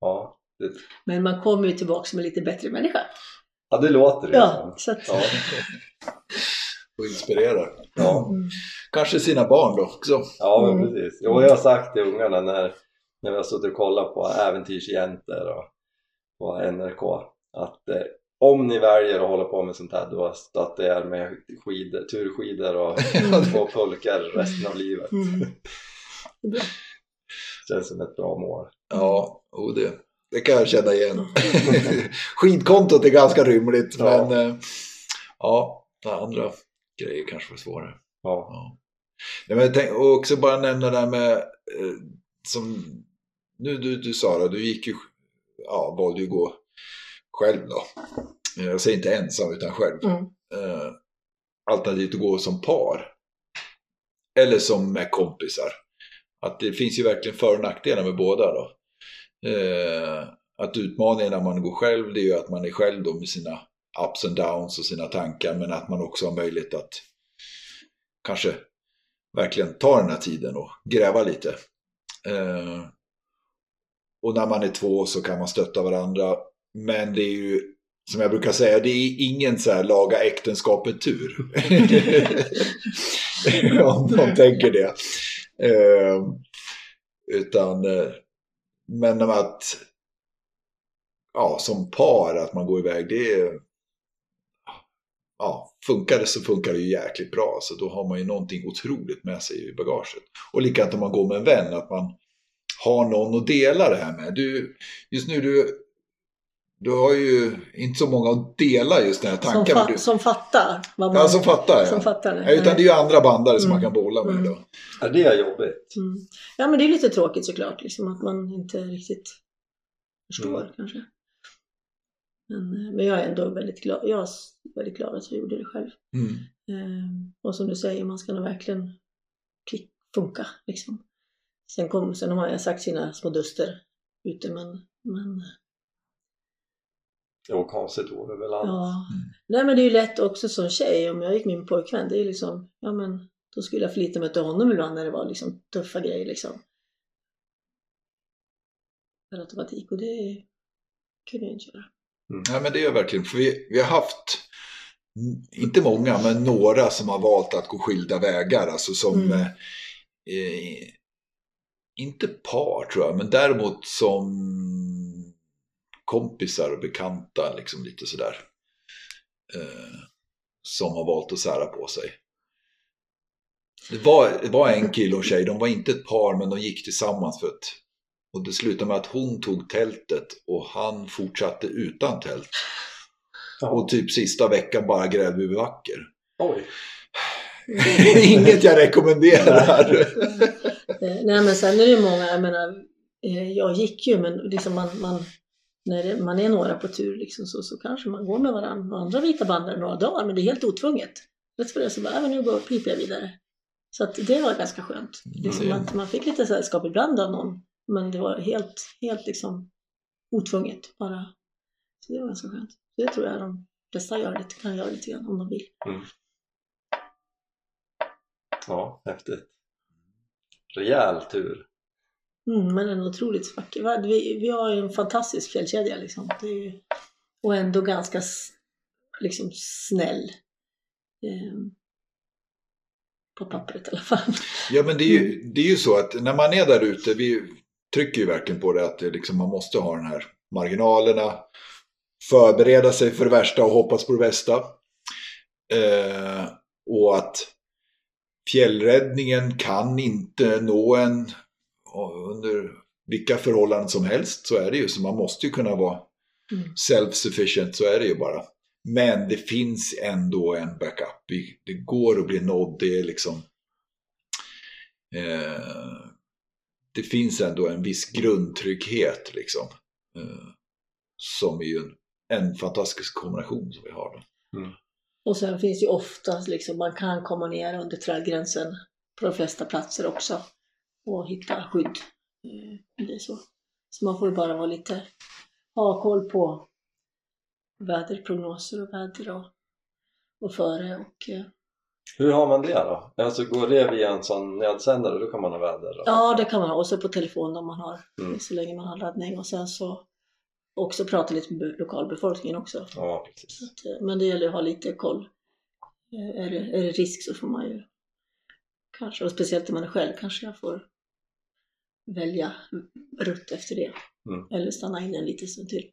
ja, det, Men man kommer ju tillbaka som en lite bättre människa. Ja, det låter det Ja, som. så att, Ja, och inspirerar. ja. mm. Kanske sina barn då också. Ja, men Mm. precis. Jo, jag har sagt till ungarna när, när vi har suttit och kollat på Äventyrsjäntor och på NRK att eh, om ni väljer att hålla på med sånt här då stöttar jag er med skidor, turskidor och, och pulkar resten av livet. Mm. Det är bra. Känns som ett bra mål. Ja, och det, det kan jag känna igen. Skidkontot är ganska rymligt, Ja. men eh, ja, andra grejer kanske var svårare. Ja. Ja. Nej, men tänk, och också bara nämna det här med, eh, som nu du, du Sara, du gick ju ja, valde ju att gå själv då. Eh, Jag säger inte ensam utan själv. Mm. Eh, alternativt att gå som par. Eller som med kompisar. Att det finns ju verkligen för och nackdelar med båda då. Eh, att utmaningen när man går själv det är ju att man är själv då med sina ups and downs och sina tankar men att man också har möjlighet att kanske verkligen ta den här tiden och gräva lite. Eh, och när man är två så kan man stötta varandra. Men det är ju, som jag brukar säga, det är ingen så här laga äktenskapet-tur. Om någon tänker det. Eh, utan, eh, men att, ja, som par, att man går iväg, det är, ja, funkar det så funkar det ju jäkligt bra. Så då har man ju någonting otroligt med sig i bagaget. Och likadant om man går med en vän, att man har någon att dela det här med. Du, just nu, du, du har ju inte så många att dela just den här Som, tanken. men fa- du, som fattar. Vad man, ja, som fattar. som Ja. fattar det. Ja, utan det är ju andra bandare som Mm. man kan bolla med Mm. då. Ja, det är jobbigt. Mm. Ja men det är lite tråkigt såklart, liksom, att man inte riktigt förstår Mm. kanske. Men, eh, men jag är ändå väldigt glad, jag är väldigt glad att jag gjorde det själv. Mm. Eh, och som du säger, man ska nog verkligen klick, funka liksom. Sen, kom, sen har man ju sagt sina små duster ute men, men Jo, konstigt vore det väl annars. ja. Nej men det är ju lätt också som tjej, om jag gick med min pojkvän, det är liksom, ja men då skulle jag förlita mig till honom ibland när det var liksom tuffa grejer liksom. Per automatik och det kunde jag inte göra. Ja, men det är verkligen, för vi, vi har haft, mm, inte många, men några som har valt att gå skilda vägar. Alltså som, Mm. eh, eh, inte par tror jag, men däremot som kompisar och bekanta, liksom lite sådär. Eh, som har valt att sära på sig. Det var, det var en kille och tjej, de var inte ett par men de gick tillsammans för att och det slutade med att hon tog tältet och han fortsatte utan tält. Ja. Och typ sista veckan bara grävde över vacker. Oj. Inget jag rekommenderar. Nej men sen är det ju många, jag menar, eh, jag gick ju men liksom man, man när det, man är några på tur liksom så, så kanske man går med varandra och andra vita bandare några dagar men det är helt otvunget. Rätt för det så bara, även nu går piper jag vidare. Så att det var ganska skönt. Liksom Mm. att man fick lite sällskap ibland av någon men det var helt, helt liksom otvunget bara. Så det var ganska skönt. Det tror jag de flesta gör lite, kan göra lite grann om de vill. Ja, häftigt. Rejäl tur. Mm, men en otroligt vacker. Vi, vi har en fantastisk fjällkedja liksom. Ju- och ändå ganska liksom snäll. Eh, på pappret i alla fall. Ja men det är, ju, det är ju så att när man är där ute, vi trycker ju verkligen på det att det liksom, man måste ha den här marginalerna, förbereda sig för det värsta och hoppas på det bästa. Eh, och att fjällräddningen kan inte nå en under vilka förhållanden som helst, så är det ju. Så man måste ju kunna vara Mm. self-sufficient, så är det ju bara. Men det finns ändå en backup. Det går att bli nådd. Det är liksom... Eh, det finns ändå en viss grundtrygghet liksom. Eh, som är ju en, en fantastisk kombination som vi har. Då. Och sen finns ju oftast liksom, man kan komma ner under trädgränsen på de flesta platser också. Och hitta skydd. Eh, det är så. Så man får ju bara vara lite, ha koll på väderprognoser och väder och, och före och eh, Hur har man det då? Alltså går det via en sån nödsändare, då kan man ha väder? då? Ja, det kan man ha. Och så på telefon om man har, Mm. så länge man har laddning. Och sen så också prata lite med lokalbefolkningen också. Ja, precis. Att, eh, men det gäller att ha lite koll. Är det, är det risk så får man ju kanske, och speciellt om man är själv, kanske jag får välja rutt efter det. Mm. Eller stanna in en liten stund till.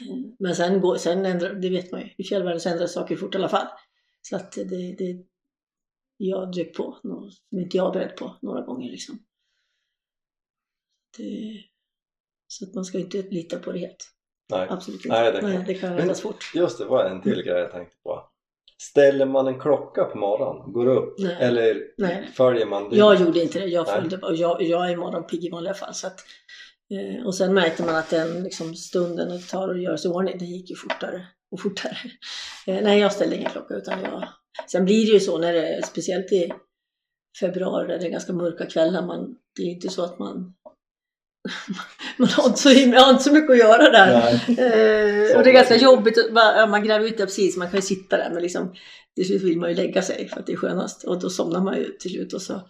Eh, Men sen, går, sen ändrar, det vet man ju, i fjällvärlden så ändras saker fort i alla fall. Så att det, det jag dök på, något som inte jag var beredd på några gånger liksom. Det, så att man ska inte lita på det helt. Nej. Absolut inte. Nej, det kan- Nej, det kan ändras fort. Just det, var en till grej jag tänkte på. Ställer man en klocka på morgonen, går upp, Nej. eller Nej. följer man det? Jag gjorde inte det. Jag följde och jag, jag är morgonpigg i vanliga fall. Så att Eh, och sen märkte man att den liksom, stunden det tar att göra sig i ordning, det gick ju fortare och fortare. Eh, nej, jag ställde ingen klocka utan jag... Sen blir det ju så när det, speciellt i februari, där det är ganska mörka kvällar, man, det är inte så att man man har inte, så, himla- har inte så mycket att göra där. Eh, och det är ganska jobbigt, man gräver ut det precis, man kan ju sitta där men liksom till slut vill man ju lägga sig för att det är skönast och då somnar man ju till slut och så.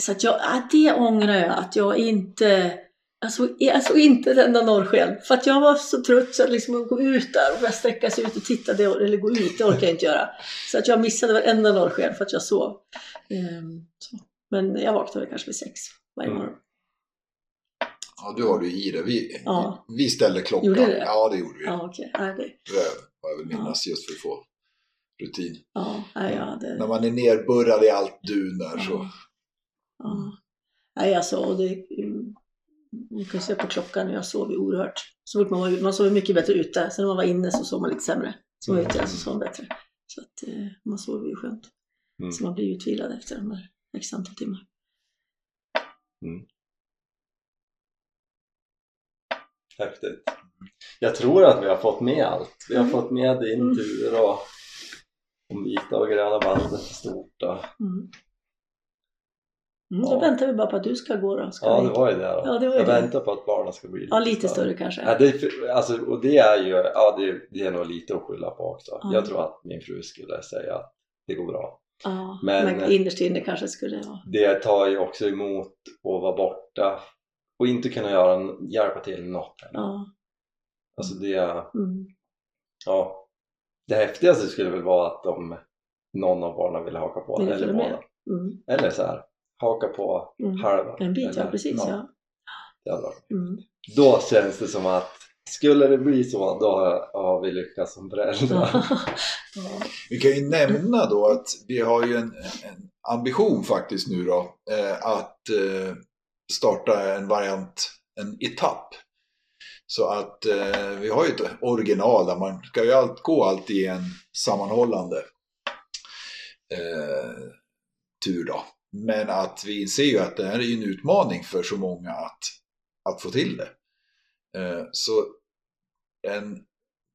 Så att jag, ja, det ångrar jag att jag inte, alltså, alltså inte ett enda norrsken. För att jag var så trött så att liksom gå ut där och börja sträcka sig ut och titta, det, eller gå ut, det orkar jag inte göra. Så att jag missade varenda norrsken för att jag sov. Så. Men jag vaknade kanske vid sex varje Mm. morgon. Ja, du har det i det. Vi, Ja. vi ställde klockan. Gjorde det? Ja, det gjorde vi. Ja, okej. Ja, det, Det har jag väl minnas just för att få rutin. ja, jag hade... När man är nerburrad i allt dun där så. Ja. Ja. Nej, alltså, och det, mm, man kan se på klockan jag sov ju oerhört. Så fort man var man sov mycket bättre ute. Sen när man var inne så sov man lite sämre. Så man var ute så sov man bättre. Så att eh, man sov ju skönt. Mm. Så man blir ju utvilad efter de här x antal timmar. Häftigt. Jag tror att vi har fått med allt. Vi har Mm. fått med din Mm. tur och om vita och gröna bandet i stort. Och... Mm. Mm, då Ja. väntar vi bara på att du ska gå då. Ska Ja, vi... det var ju det då. Ja, det var jag det. väntar på att barnen ska bli lite, ja, lite större kanske. Ja, det, alltså, och det är ju, ja det, det är nog lite att skylla på också. Ja. Jag tror att min fru skulle säga att det går bra. Ja, Men- men, innerst inne kanske skulle vara. Det tar ju också emot att vara borta och inte kunna göra, en- hjälpa till något. Ja. Alltså det, Mm. ja. Det häftigaste skulle väl vara att om någon av barnen ville haka på eller båda. Mm. Eller så här, haka på Mm. halva. En bit, ja precis. Ja. det hade varit- Mm. Då känns det som att skulle det bli så, då har, har vi lyckats som föräldrar. ja. Vi kan ju nämna då att vi har ju en, en ambition faktiskt nu då eh, att eh, starta en variant, en etapp. Så att eh, vi har ju ett original där man ska ju allt, gå allt i en sammanhållande eh, tur då. Men att vi inser ju att det här är ju en utmaning för så många att, att få till det. Eh, så en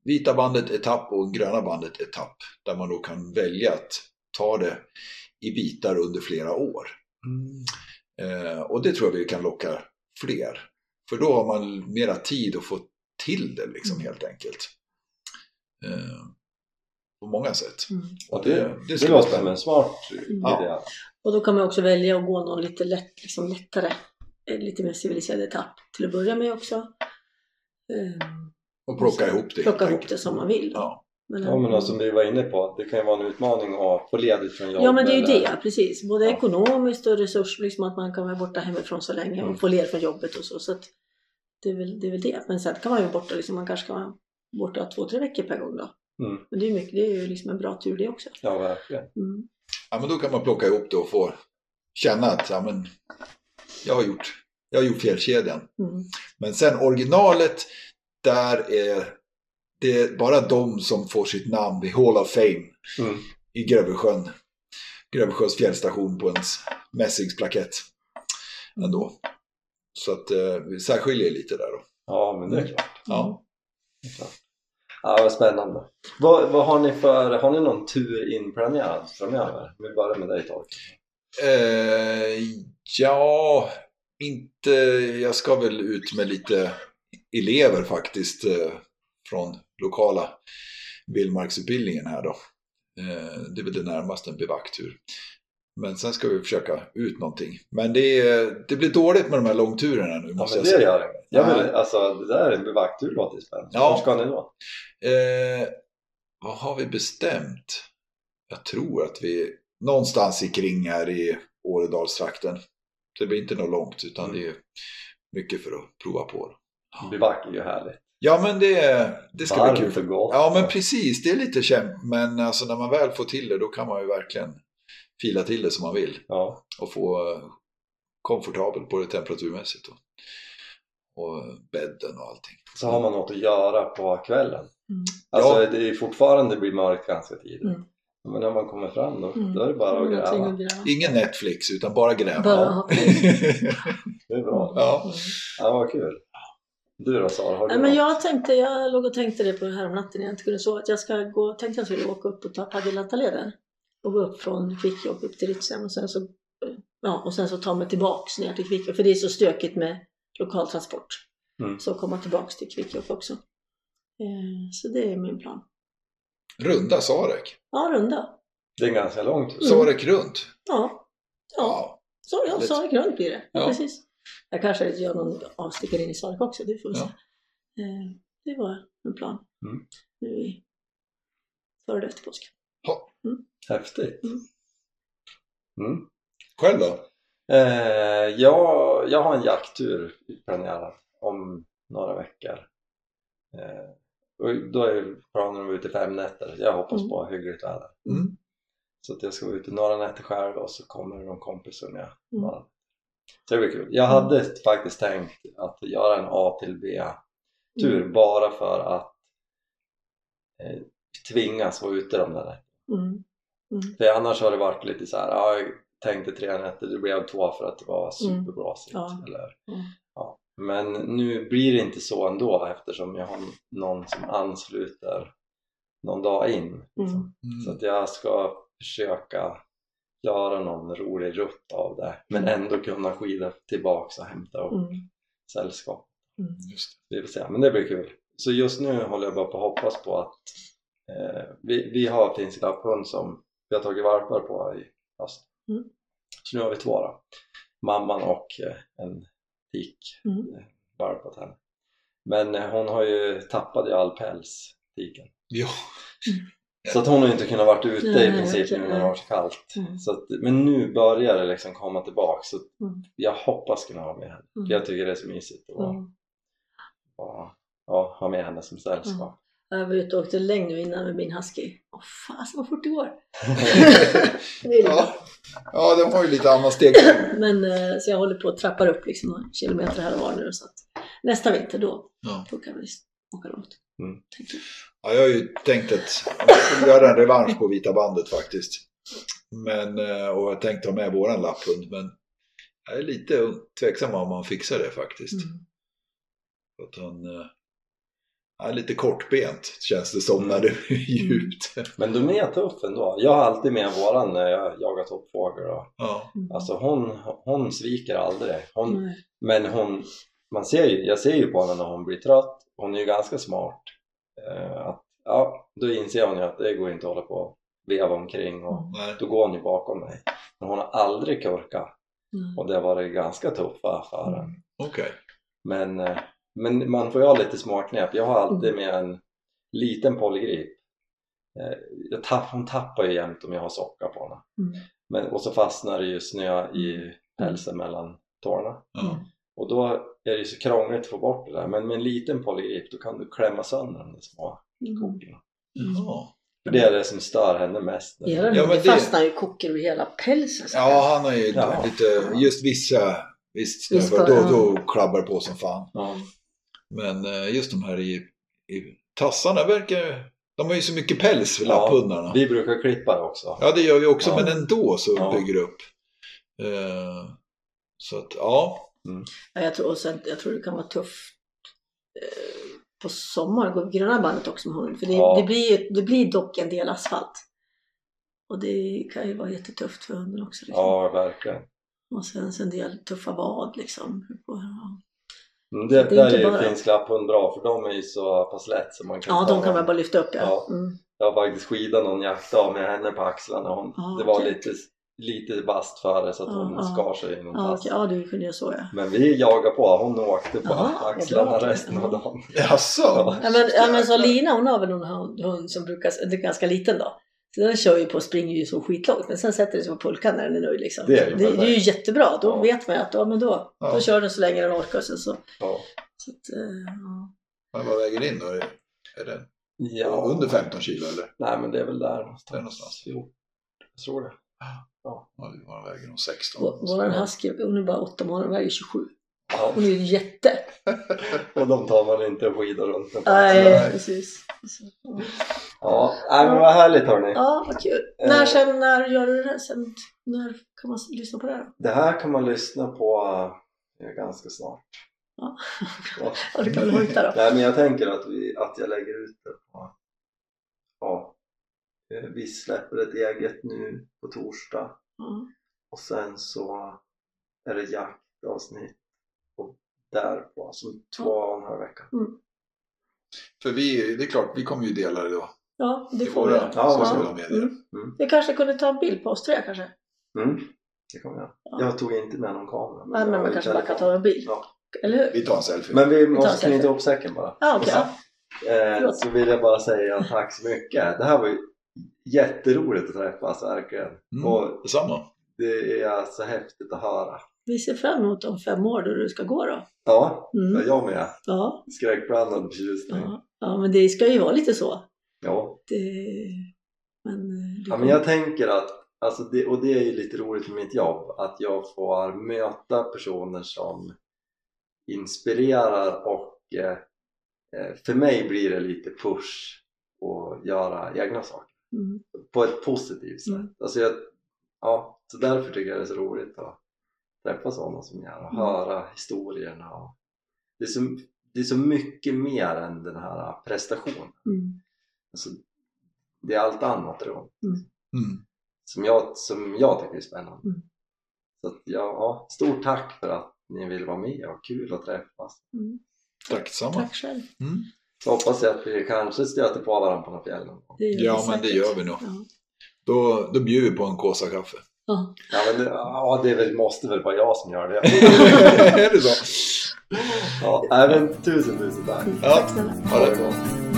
vita bandet etapp och en gröna bandet etapp. Där man då kan välja att ta det i bitar under flera år. Mm. Eh, och det tror jag vi kan locka fler. För då har man mera tid att få till det liksom helt enkelt. Eh, på många sätt. Mm. Och det, Det det, ska vara låter som en smart Ja. idé. Och då kan man också välja att gå någon lite lätt, liksom lättare, eh, lite mer civiliserad etapp till att börja med också. Ehm, Och plocka ihop det. Plocka ihop det som man vill. Ja. Men, Ja men som vi var inne på, det kan ju vara en utmaning att få ledigt från jobb. ja men det är ju eller- det, precis. Både Ja. ekonomiskt och resurs, liksom att man kan vara borta hemifrån så länge Mm. och få ledigt från jobbet och så. så att det, är väl, det är väl det. Men sen kan man ju vara borta, liksom, man kanske kan vara borta två, tre veckor per gång då. Mm. Men det är mycket, det är ju liksom en bra tur det också. Ja verkligen. Mm. ja, men då kan man plocka ihop det och få känna att ja, men, jag, har gjort, jag har gjort fjällkedjan. Mm. Men sen originalet, där är det bara de som får sitt namn vid Hall of Fame Mm. i Grövelsjön. Grövelsjöns fjällstation på en mässingsplakett ändå. Så att eh, vi särskiljer lite där då. Ja men det är klart. Ja. Det är klart. Ja vad spännande. Vad, vad har ni för, har ni någon tur inplanerad framöver? Vi börjar med dig Tork. Eh, ja, inte, jag ska väl ut med lite elever faktiskt eh, från lokala vildmarksutbildningen här då. Eh, det är väl det närmaste en bivacktur. Men sen ska vi försöka ut någonting. Men det, är, det blir dåligt med de här långturerna nu Ja måste men jag det säga. gör det. Jag vill, alltså det där är en bevakttur låter ju spännande. Ja. Ska ni då? Eh, vad har vi bestämt? Jag tror att vi någonstans i kring här i Åredalstrakten. Det blir inte något långt utan Mm. det är mycket för att prova på. Bivack är ju härligt. Ja men det, det ska bli kul. Varmt gott. Ja men precis, det är lite kämp. Men alltså när man väl får till det då kan man ju verkligen fila till det som man vill. Ja. Och få eh, komfortabelt både temperaturmässigt och, och bädden och allting. Så har man något att göra på kvällen. Mm. Alltså Ja. det är fortfarande blir mörkt ganska tidigt. Mm. Men när man kommer fram då, Mm. då är det bara att gräva. Ingen Netflix utan bara gräva. Bara. Det är bra. Ja. Mm. Ja, vad kul. Du då Sara, har du Nej, men jag tänkte, jag låg och tänkte det på häromnatten när jag inte kunde sova, att jag ska gå, tänkte jag skulle åka upp och ta Padjelantaleden och gå upp från Kvikkjokk upp till Ritsem och sen så, ja, och sen så ta mig tillbaks ner till Kvikkjokk, för det är så stökigt med lokaltransport. Mm. Så komma tillbaks till Kvikkjokk också. Eh, så det är min plan. Runda Sarek. Ja, runda. Det är ganska långt. Mm. Sarek runt. Ja, ja. Så ja. Sarek runt blir det. Ja. Precis. Jag kanske gör någon avstickare in i Sarek också, det får vi Ja. se. Eh, det var en plan. Mm. Nu i före eller efter påsk. Häftigt. Mm. Mm. Själv då? Eh, jag, jag har en jakttur planerad om några veckor. Eh, och då är planen att vara ute fem nätter. Jag hoppas Mm. på hyggligt väder. Mm. Så att jag ska vara ute några nätter själv och så kommer någon kompis med. Mm. några. Det blir kul. Jag hade faktiskt tänkt att göra en A till B-tur Mm. bara för att eh, tvingas vara ute de där nätterna. Mm. Mm. För annars har det varit lite så här, ja, jag tänkte tre nätter, det blev två för att det var superblåsigt. Ja. Eller, Mm. ja. Men nu blir det inte så ändå eftersom jag har någon som ansluter någon dag in. liksom. Mm. Så att jag ska försöka göra någon rolig rutt av det men ändå kunna skida tillbaks och hämta upp Mm. sällskap. Mm. Just Vi får se, men det blir kul. Så just nu håller jag bara på att hoppas på att eh, vi, vi har finsk lapphund som vi har tagit valpar på i höst. Mm. Så nu har vi två då. Mamman och eh, en tik Mm. eh, åt henne. Men eh, hon har ju tappat i all päls, tiken. Ja. Så att hon har ju inte kunnat varit ute i princip okej, nu när det har varit kallt. Mm. Så att, men nu börjar det liksom komma tillbaka så Mm. jag hoppas kunna ha med henne. Mm. Jag tycker det är så mysigt att Mm. vara- ja, ha med henne som sällskap. Jag var ute och åkte längd nu innan med min husky. Åh fasen vad fort det går! Ja. ja, de har ju lite annan steg. Men eh, så jag håller på att trappa upp liksom några kilometer här och var nu så att nästa vinter då, Ja. då kan vi åka långt. Mm. Ja, jag har ju tänkt att jag skulle göra en revansch på Vita bandet faktiskt. Men, eh, och jag har tänkt ta med våran lapphund, men jag är lite tveksam om man fixar det faktiskt. Mm. Att han eh, är lite kortbent känns det som när det är djupt. Men de är tuff ändå. Jag har alltid med våran när jag jagar toppfågel. Ja, Mm. Alltså hon, hon sviker aldrig. Hon. Men hon, man ser ju, jag ser ju på henne när hon blir trött. Hon är ju ganska smart. Eh, att, ja, då inser hon ju att det går inte att hålla på och veva omkring och Mm. då går hon ju bakom mig. Men hon har aldrig kurkat Mm. och det har varit ganska tuffa affärer. Mm. Okej. Men, eh, men man får ju ha lite smartknep. Jag har alltid med en liten polygrip. Eh, Jag tapp, hon tappar ju jämt om jag har socka på henne. Mm. Men, och så fastnar det ju snö i pälsen mellan tårna. Ja. Och då är det ju så krångligt att få bort det där. Men med en liten polygrip då kan du klämma sönder de små Mm. kokorna. Jaha. För det är det som stör henne mest. Ja, ja, men det fastnar ju kockor över hela pälsen. Ja, han har ju Ja. lite, just vissa, visst, Visst, då, ja. då klabbar det på som fan. Ja. Men eh, just de här i, i tassarna verkar, de har ju så mycket päls, Ja, lapphundarna. Vi brukar klippa det också. Ja, det gör vi också, Ja. men ändå så Ja. bygger det upp. Eh, så att, ja. Ja, jag, tror, och sen, jag tror det kan vara tufft eh, på sommaren, gå gröna bandet också med hund. För det, Ja. det, blir, det blir dock en del asfalt. Och det kan ju vara jättetufft för hunden också. Liksom. Ja, verkligen. Och sen en del tuffa vad liksom. Ja, Mm, Det, det är där är ju bara- finsk lapphund bra för de är ju så pass lätt så man kan ja de kan man bara lyfta upp ja. Ja. Mm. Jag har faktiskt skidat någon jaktdag med henne på axlarna. Hon, Ja, det var okej. lite, lite vasst före så att Ja, hon ja. skar sig i någon tass. okej, ja, du kunde göra så ja. Men vi jagade på, hon åkte på vad axlarna resten av dagen. Jaså? Ja. Ja men, ja, men så Lina hon har väl någon hund, hund som brukar, det är ganska liten då. Så den kör ju på och springer ju så skitlångt men sen sätter den sig på pulkan när den är nöjd liksom. Det är ju det, det är ju jättebra, då Ja. vet man ju att ja, men då, Ja. då kör den så länge den orkar. Så, så, Ja. så att, eh, ja. Men vad väger din då? Är den Ja. under 15 kilo eller? Nej men det är väl där någonstans. någonstans. Jo, jag tror det. Ja, den väger nog 16. Vår- Våran husky, hon är bara åtta månader, väger 27. Ja. Hon är ju en jätte. Och de tar man inte skidor runt med Nej, precis. Så, ja. Ja, nej, men vad härligt hörni. Ja, vad kul. Eh. När, sen, när gör du det? Sen, när kan man lyssna på det då? Det här kan man lyssna på eh, ganska snart. Ja. Ja. Ja, det kan väl hojta då. Nej, men jag tänker att, vi, att jag lägger ut det på... Vi släpper ett eget nu på torsdag Ja. och sen så är det jaktavsnitt och därpå, som två och en halv vecka. För vi, det är klart, vi kommer ju dela det då. Ja, det I får vi. Ja, ja. medier. Mm. Vi kanske kunde ta en bild på oss tre kanske? Mm. Det kommer jag. Ja. Jag tog inte med någon kamera. Nej, jag men man kanske bara kan ta en bild. Ja. Eller hur? Vi tar en selfie. Men vi en måste knyta ihop säcken bara. Ja, okej. Ja. ja. Eh, så vill jag bara säga tack så mycket. Det här var ju jätteroligt att träffas verkligen. Mm, Och detsamma. det är så häftigt att höra. Vi ser fram emot de fem år då du ska gå då. Ja, Mm. jag med. Ja, Skräckblandad förtjusning. ja. ja, men det ska ju vara lite så. Ja. Det... Men, eh, det ja, men jag tänker att, alltså det, och det är ju lite roligt med mitt jobb, att jag får möta personer som inspirerar och eh, eh, för mig blir det lite push att göra egna saker. Mm. på ett positivt sätt. Mm. Alltså jag, ja, så därför tycker jag det är så roligt att träffa sådana som jag och Mm. höra historierna. Och det, är så, det är så mycket mer än den här prestationen. Mm. Alltså, det är allt annat runt Mm. som jag, som jag tycker är spännande. Mm. Så att, ja, ja, stort tack för att ni vill vara med och kul att träffas. Mm. Tack detsamma. Tack själv. Mm. Så hoppas jag att vi kanske stöter på varandra på fjäll någon gör Ja, men det gör vi nog. Ja. Då, då bjuder vi på en kåsa kaffe. Ja. Ja, men det, ja, det väl, måste väl vara jag som gör det. är det så? Ja, men tusen tusen tack. Ja, Tack snälla. ha det bra.